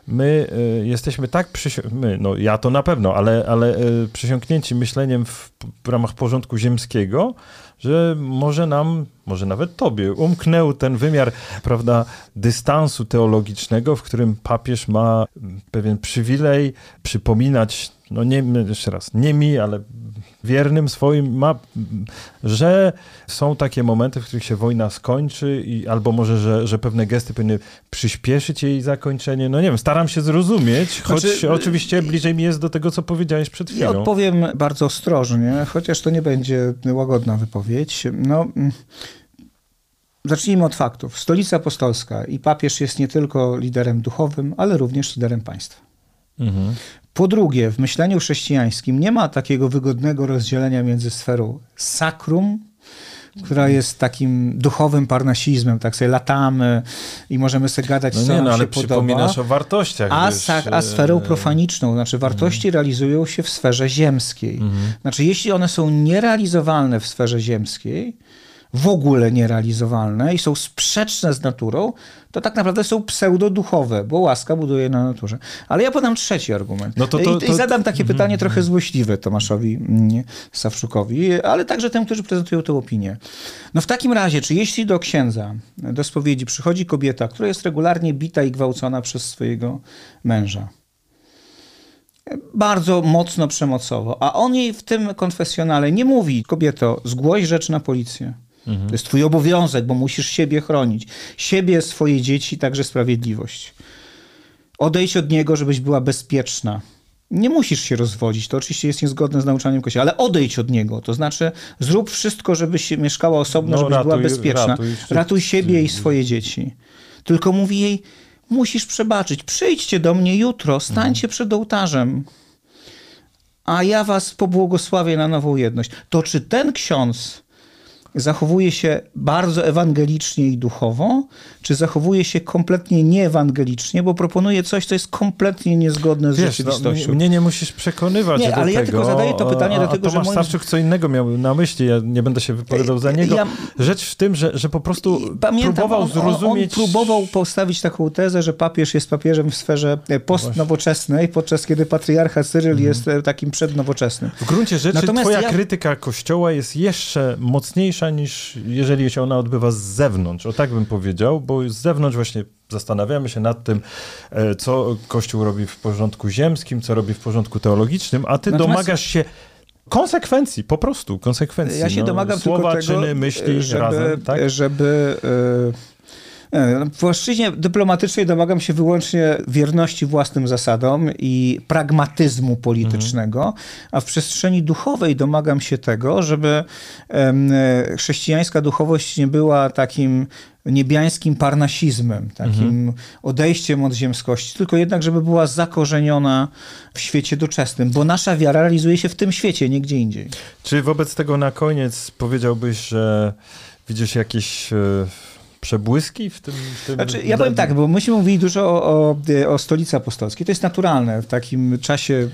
my y, jesteśmy tak my, no ja to na pewno, ale, ale y, przysiągnięci myśleniem w, w ramach porządku ziemskiego, że może nam, może nawet tobie, umknął ten wymiar, prawda, dystansu teologicznego, w którym papież ma pewien przywilej przypominać, no nie, jeszcze raz, nie mi, ale wiernym swoim ma, że są takie momenty, w których się wojna skończy i albo może, że, że pewne gesty powinny przyspieszyć jej zakończenie. No nie wiem, staram się zrozumieć, choć znaczy, oczywiście bliżej mi jest do tego, co powiedziałeś przed chwilą. Ja odpowiem bardzo ostrożnie, chociaż to nie będzie łagodna wypowiedź. No... Zacznijmy od faktów. Stolica Apostolska i papież jest nie tylko liderem duchowym, ale również liderem państwa. Mhm. Po drugie, w myśleniu chrześcijańskim nie ma takiego wygodnego rozdzielenia między sferą sakrum, która jest takim duchowym parnasizmem, tak sobie latamy i możemy sobie gadać, no co nie, no, ale przypominasz o wartościach. A, wiesz, a sferą e, profaniczną, znaczy wartości mhm. realizują się w sferze ziemskiej. Mhm. Znaczy jeśli one są nierealizowalne w sferze ziemskiej, w ogóle nierealizowalne i są sprzeczne z naturą, to tak naprawdę są pseudoduchowe, bo łaska buduje na naturze. Ale ja podam trzeci argument. No to, to, I, to... I, zadam takie mm, pytanie trochę złośliwe Tomaszowi mm, Sawczukowi, ale także tym, którzy prezentują tę opinię. No w takim razie, czy jeśli do księdza, do spowiedzi przychodzi kobieta, która jest regularnie bita i gwałcona przez swojego męża, bardzo mocno przemocowo, a on jej w tym konfesjonale nie mówi, kobieto, zgłoś rzecz na policję. Mhm. To jest twój obowiązek, bo musisz siebie chronić. Siebie, swoje dzieci, także sprawiedliwość. Odejdź od niego, żebyś była bezpieczna. Nie musisz się rozwodzić, to oczywiście jest niezgodne z nauczaniem Kościoła, ale odejdź od niego. To znaczy zrób wszystko, żebyś mieszkała osobno, no, żebyś ratuj, była bezpieczna. Ratuj, ratuj siebie i swoje dzieci. Tylko mówi jej, musisz przebaczyć. Przyjdźcie do mnie jutro, stańcie mhm. przed ołtarzem, a ja was pobłogosławię na nową jedność. To czy ten ksiądz zachowuje się bardzo ewangelicznie i duchowo, czy zachowuje się kompletnie nieewangelicznie, bo proponuje coś, co jest kompletnie niezgodne z Wiesz, no, rzeczywistością. No, mnie nie musisz przekonywać nie, do ale tego. ja tylko zadaję to pytanie, a, dlatego, Tomasz że... Moim... Stawczuk co innego miał na myśli, ja nie będę się wypowiadał za niego. Ja... Rzecz w tym, że, że po prostu Pamiętam, próbował on, zrozumieć... On, próbował postawić taką tezę, że papież jest papieżem w sferze e, postnowoczesnej, podczas kiedy patriarcha Cyryl mhm. jest e, takim przednowoczesnym. W gruncie rzeczy Natomiast twoja ja... krytyka Kościoła jest jeszcze mocniejsza niż jeżeli się ona odbywa z zewnątrz. O tak bym powiedział, bo z zewnątrz właśnie zastanawiamy się nad tym, e, co Kościół robi w porządku ziemskim, co robi w porządku teologicznym, a ty Natomiast... domagasz się konsekwencji, po prostu konsekwencji. Ja się no, domagam słowa, tylko tego, czyny, myśli żeby, razem, tak? żeby yy w płaszczyźnie dyplomatycznej domagam się wyłącznie wierności własnym zasadom i pragmatyzmu politycznego, mhm. a w przestrzeni duchowej domagam się tego, żeby chrześcijańska duchowość nie była takim niebiańskim parnasizmem, takim mhm. odejściem od ziemskości, tylko jednak, żeby była zakorzeniona w świecie doczesnym, bo nasza wiara realizuje się w tym świecie, nie gdzie indziej. Czy wobec tego na koniec powiedziałbyś, że widzisz jakieś e, przebłyski w tym? W tym znaczy, ja powiem tak, bo myśmy mówili dużo o, o, o, stolicy apostolskiej. To jest naturalne w takim czasie.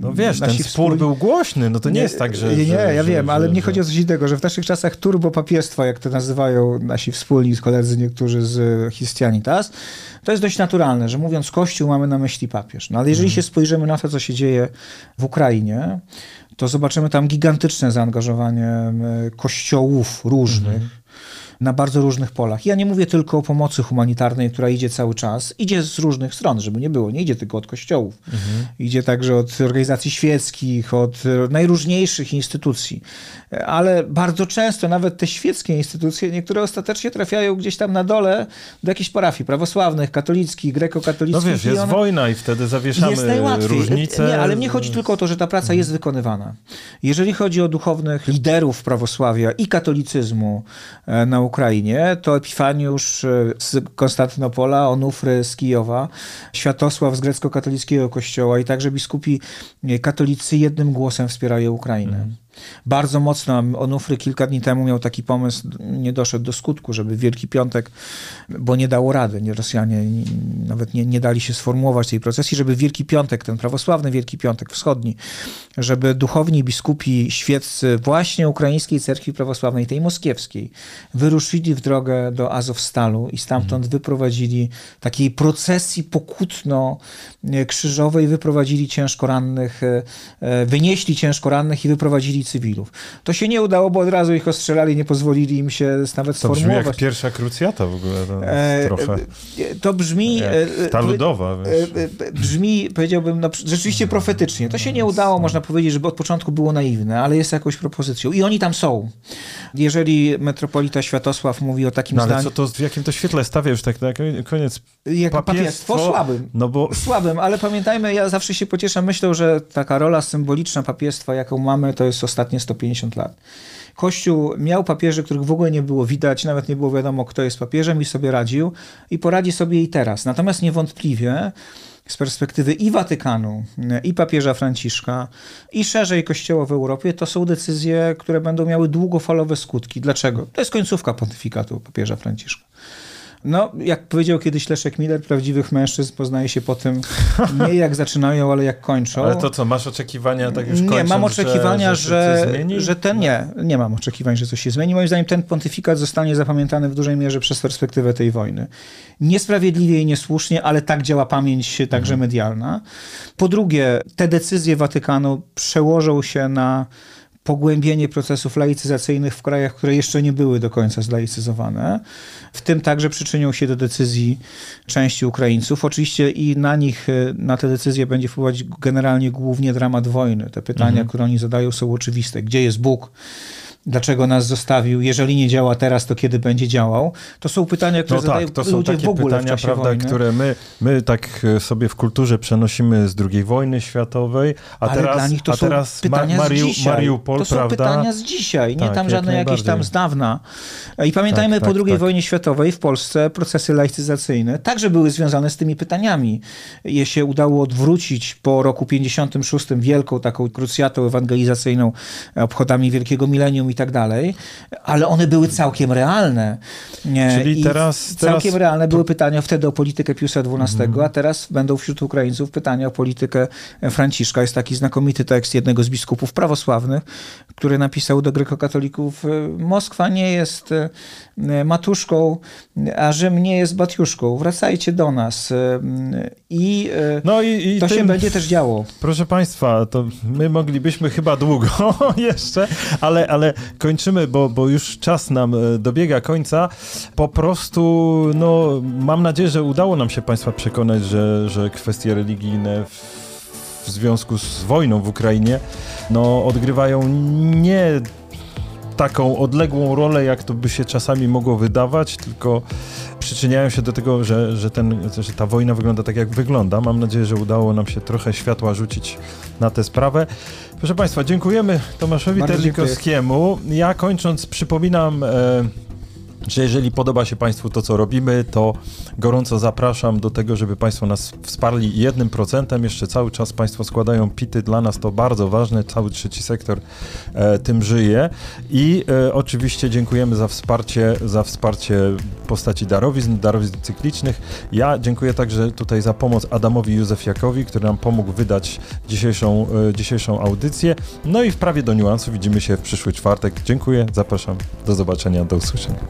No wiesz, ten spór był głośny, no to nie, nie jest tak, że... Nie, że, ja że, wiem, że, ale mnie chodzi o coś innego, że w naszych czasach turbopapiestwo, jak to nazywają nasi wspólni koledzy niektórzy z Histianitas, to jest dość naturalne, że mówiąc Kościół mamy na myśli papież. No ale jeżeli hmm. się spojrzymy na to, co się dzieje w Ukrainie, to zobaczymy tam gigantyczne zaangażowanie kościołów różnych, hmm na bardzo różnych polach. Ja nie mówię tylko o pomocy humanitarnej, która idzie cały czas. Idzie z różnych stron, żeby nie było. Nie idzie tylko od kościołów. Mhm. Idzie także od organizacji świeckich, od najróżniejszych instytucji. Ale bardzo często nawet te świeckie instytucje, niektóre ostatecznie trafiają gdzieś tam na dole do jakichś parafii prawosławnych, katolickich, grekokatolickich. No wiesz, jest one... wojna i wtedy zawieszamy jest różnice. Nie, ale mnie chodzi tylko o to, że ta praca mhm. jest wykonywana. Jeżeli chodzi o duchownych liderów prawosławia i katolicyzmu e, na Ukrainie, to Epifaniusz e, z Konstantynopola, Onufry z Kijowa, Światosław z grecko-katolickiego kościoła i także biskupi e, katolicy jednym głosem wspierają Ukrainę. Mhm. Bardzo mocno. Onufry kilka dni temu miał taki pomysł, nie doszedł do skutku, żeby Wielki Piątek, bo nie dało rady, nie, Rosjanie nawet nie, nie dali się sformułować tej procesji, żeby Wielki Piątek, ten prawosławny Wielki Piątek Wschodni, żeby duchowni, biskupi, świeccy właśnie ukraińskiej cerkwi prawosławnej, tej moskiewskiej, wyruszyli w drogę do Azowstalu i stamtąd mhm. wyprowadzili takiej procesji pokutno-krzyżowej, wyprowadzili ciężko rannych, e, e, wynieśli ciężko rannych i wyprowadzili cywilów. To się nie udało, bo od razu ich ostrzelali, nie pozwolili im się nawet to sformułować. To brzmi jak pierwsza krucjata w ogóle. To, e, trochę. to brzmi... ta ludowa. Brzmi, powiedziałbym, no, rzeczywiście profetycznie. To się nie udało, można powiedzieć, żeby od początku było naiwne, ale jest jakąś propozycją. I oni tam są. Jeżeli metropolita Światosław mówi o takim no, ale zdaniu... co to, w jakim to świetle stawia już tak na koniec? Jak papiestwo, papiestwo słabym. No bo... Słabym, ale pamiętajmy, ja zawsze się pocieszam myślą, że taka rola symboliczna papiestwa, jaką mamy, to jest ostatnie 150 lat. Kościół miał papieży, których w ogóle nie było widać, nawet nie było wiadomo, kto jest papieżem i sobie radził i poradzi sobie i teraz. Natomiast niewątpliwie z perspektywy i Watykanu, i papieża Franciszka, i szerzej Kościoła w Europie, to są decyzje, które będą miały długofalowe skutki. Dlaczego? To jest końcówka pontyfikatu papieża Franciszka. No, jak powiedział kiedyś Leszek Miller, prawdziwych mężczyzn poznaje się po tym nie jak zaczynają, ale jak kończą. Ale to co, masz oczekiwania tak już Nie, kończąc, mam oczekiwania, że, że, że ten nie, nie mam oczekiwań, że coś się zmieni. Moim zdaniem ten pontyfikat zostanie zapamiętany w dużej mierze przez perspektywę tej wojny. Niesprawiedliwie i niesłusznie, ale tak działa pamięć także mhm. medialna. Po drugie, te decyzje Watykanu przełożą się na pogłębienie procesów laicyzacyjnych w krajach, które jeszcze nie były do końca zlaicyzowane. W tym także przyczynią się do decyzji części Ukraińców. Oczywiście i na nich, e, na te decyzje będzie wpływać generalnie głównie dramat wojny. Te pytania, mhm. które oni zadają są oczywiste. Gdzie jest Bóg? Dlaczego nas zostawił, jeżeli nie działa teraz, to kiedy będzie działał? To są pytania, które no zadają tak, to są ludzie takie w ogóle pytania, w prawda, wojny. które my, my tak e, sobie w kulturze przenosimy z II wojny światowej, a Ale teraz, dla nich to a teraz są pytania Mariu, z dzisiaj. Mariupol, to są prawda? pytania z dzisiaj, nie tak, tam żadne jakieś tam z dawna. I pamiętajmy, tak, po tak, II tak. wojnie światowej w Polsce procesy laicyzacyjne także były związane z tymi pytaniami. Je się udało odwrócić po roku 56 wielką taką krucjatą ewangelizacyjną, obchodami Wielkiego Milenium i tak dalej, ale one były całkiem realne. Czyli I teraz, Całkiem teraz... realne były pytania wtedy o politykę Piusa XII, mm. a teraz będą wśród Ukraińców pytania o politykę Franciszka. Jest taki znakomity tekst jednego z biskupów prawosławnych, który napisał do grekokatolików Moskwa nie jest e, matuszką, a Rzym nie jest batiuszką. Wracajcie do nas. E, I, e, no i, i to tym, się będzie też działo. Proszę Państwa, to my moglibyśmy chyba długo jeszcze, ale, ale kończymy, bo, bo już czas nam dobiega końca. Po prostu, no, mam nadzieję, że udało nam się Państwa przekonać, że, że kwestie religijne w w związku z wojną w Ukrainie, no, odgrywają nie taką odległą rolę, jak to by się czasami mogło wydawać, tylko przyczyniają się do tego, że, że, ten, że ta wojna wygląda tak, jak wygląda. Mam nadzieję, że udało nam się trochę światła rzucić na tę sprawę. Proszę Państwa, dziękujemy Tomaszowi Terlikowskiemu. Ja kończąc przypominam... E, że jeżeli podoba się Państwu to, co robimy, to gorąco zapraszam do tego, żeby Państwo nas wsparli jednym procentem. Jeszcze cały czas Państwo składają pity, dla nas to bardzo ważne, cały trzeci sektor e, tym żyje. I e, oczywiście dziękujemy za wsparcie, za wsparcie postaci darowizn, darowizn cyklicznych. Ja dziękuję także tutaj za pomoc Adamowi Józefiakowi, który nam pomógł wydać dzisiejszą, e, dzisiejszą audycję. No i w prawie do niuansu widzimy się w przyszły czwartek. Dziękuję, zapraszam, do zobaczenia, do usłyszenia.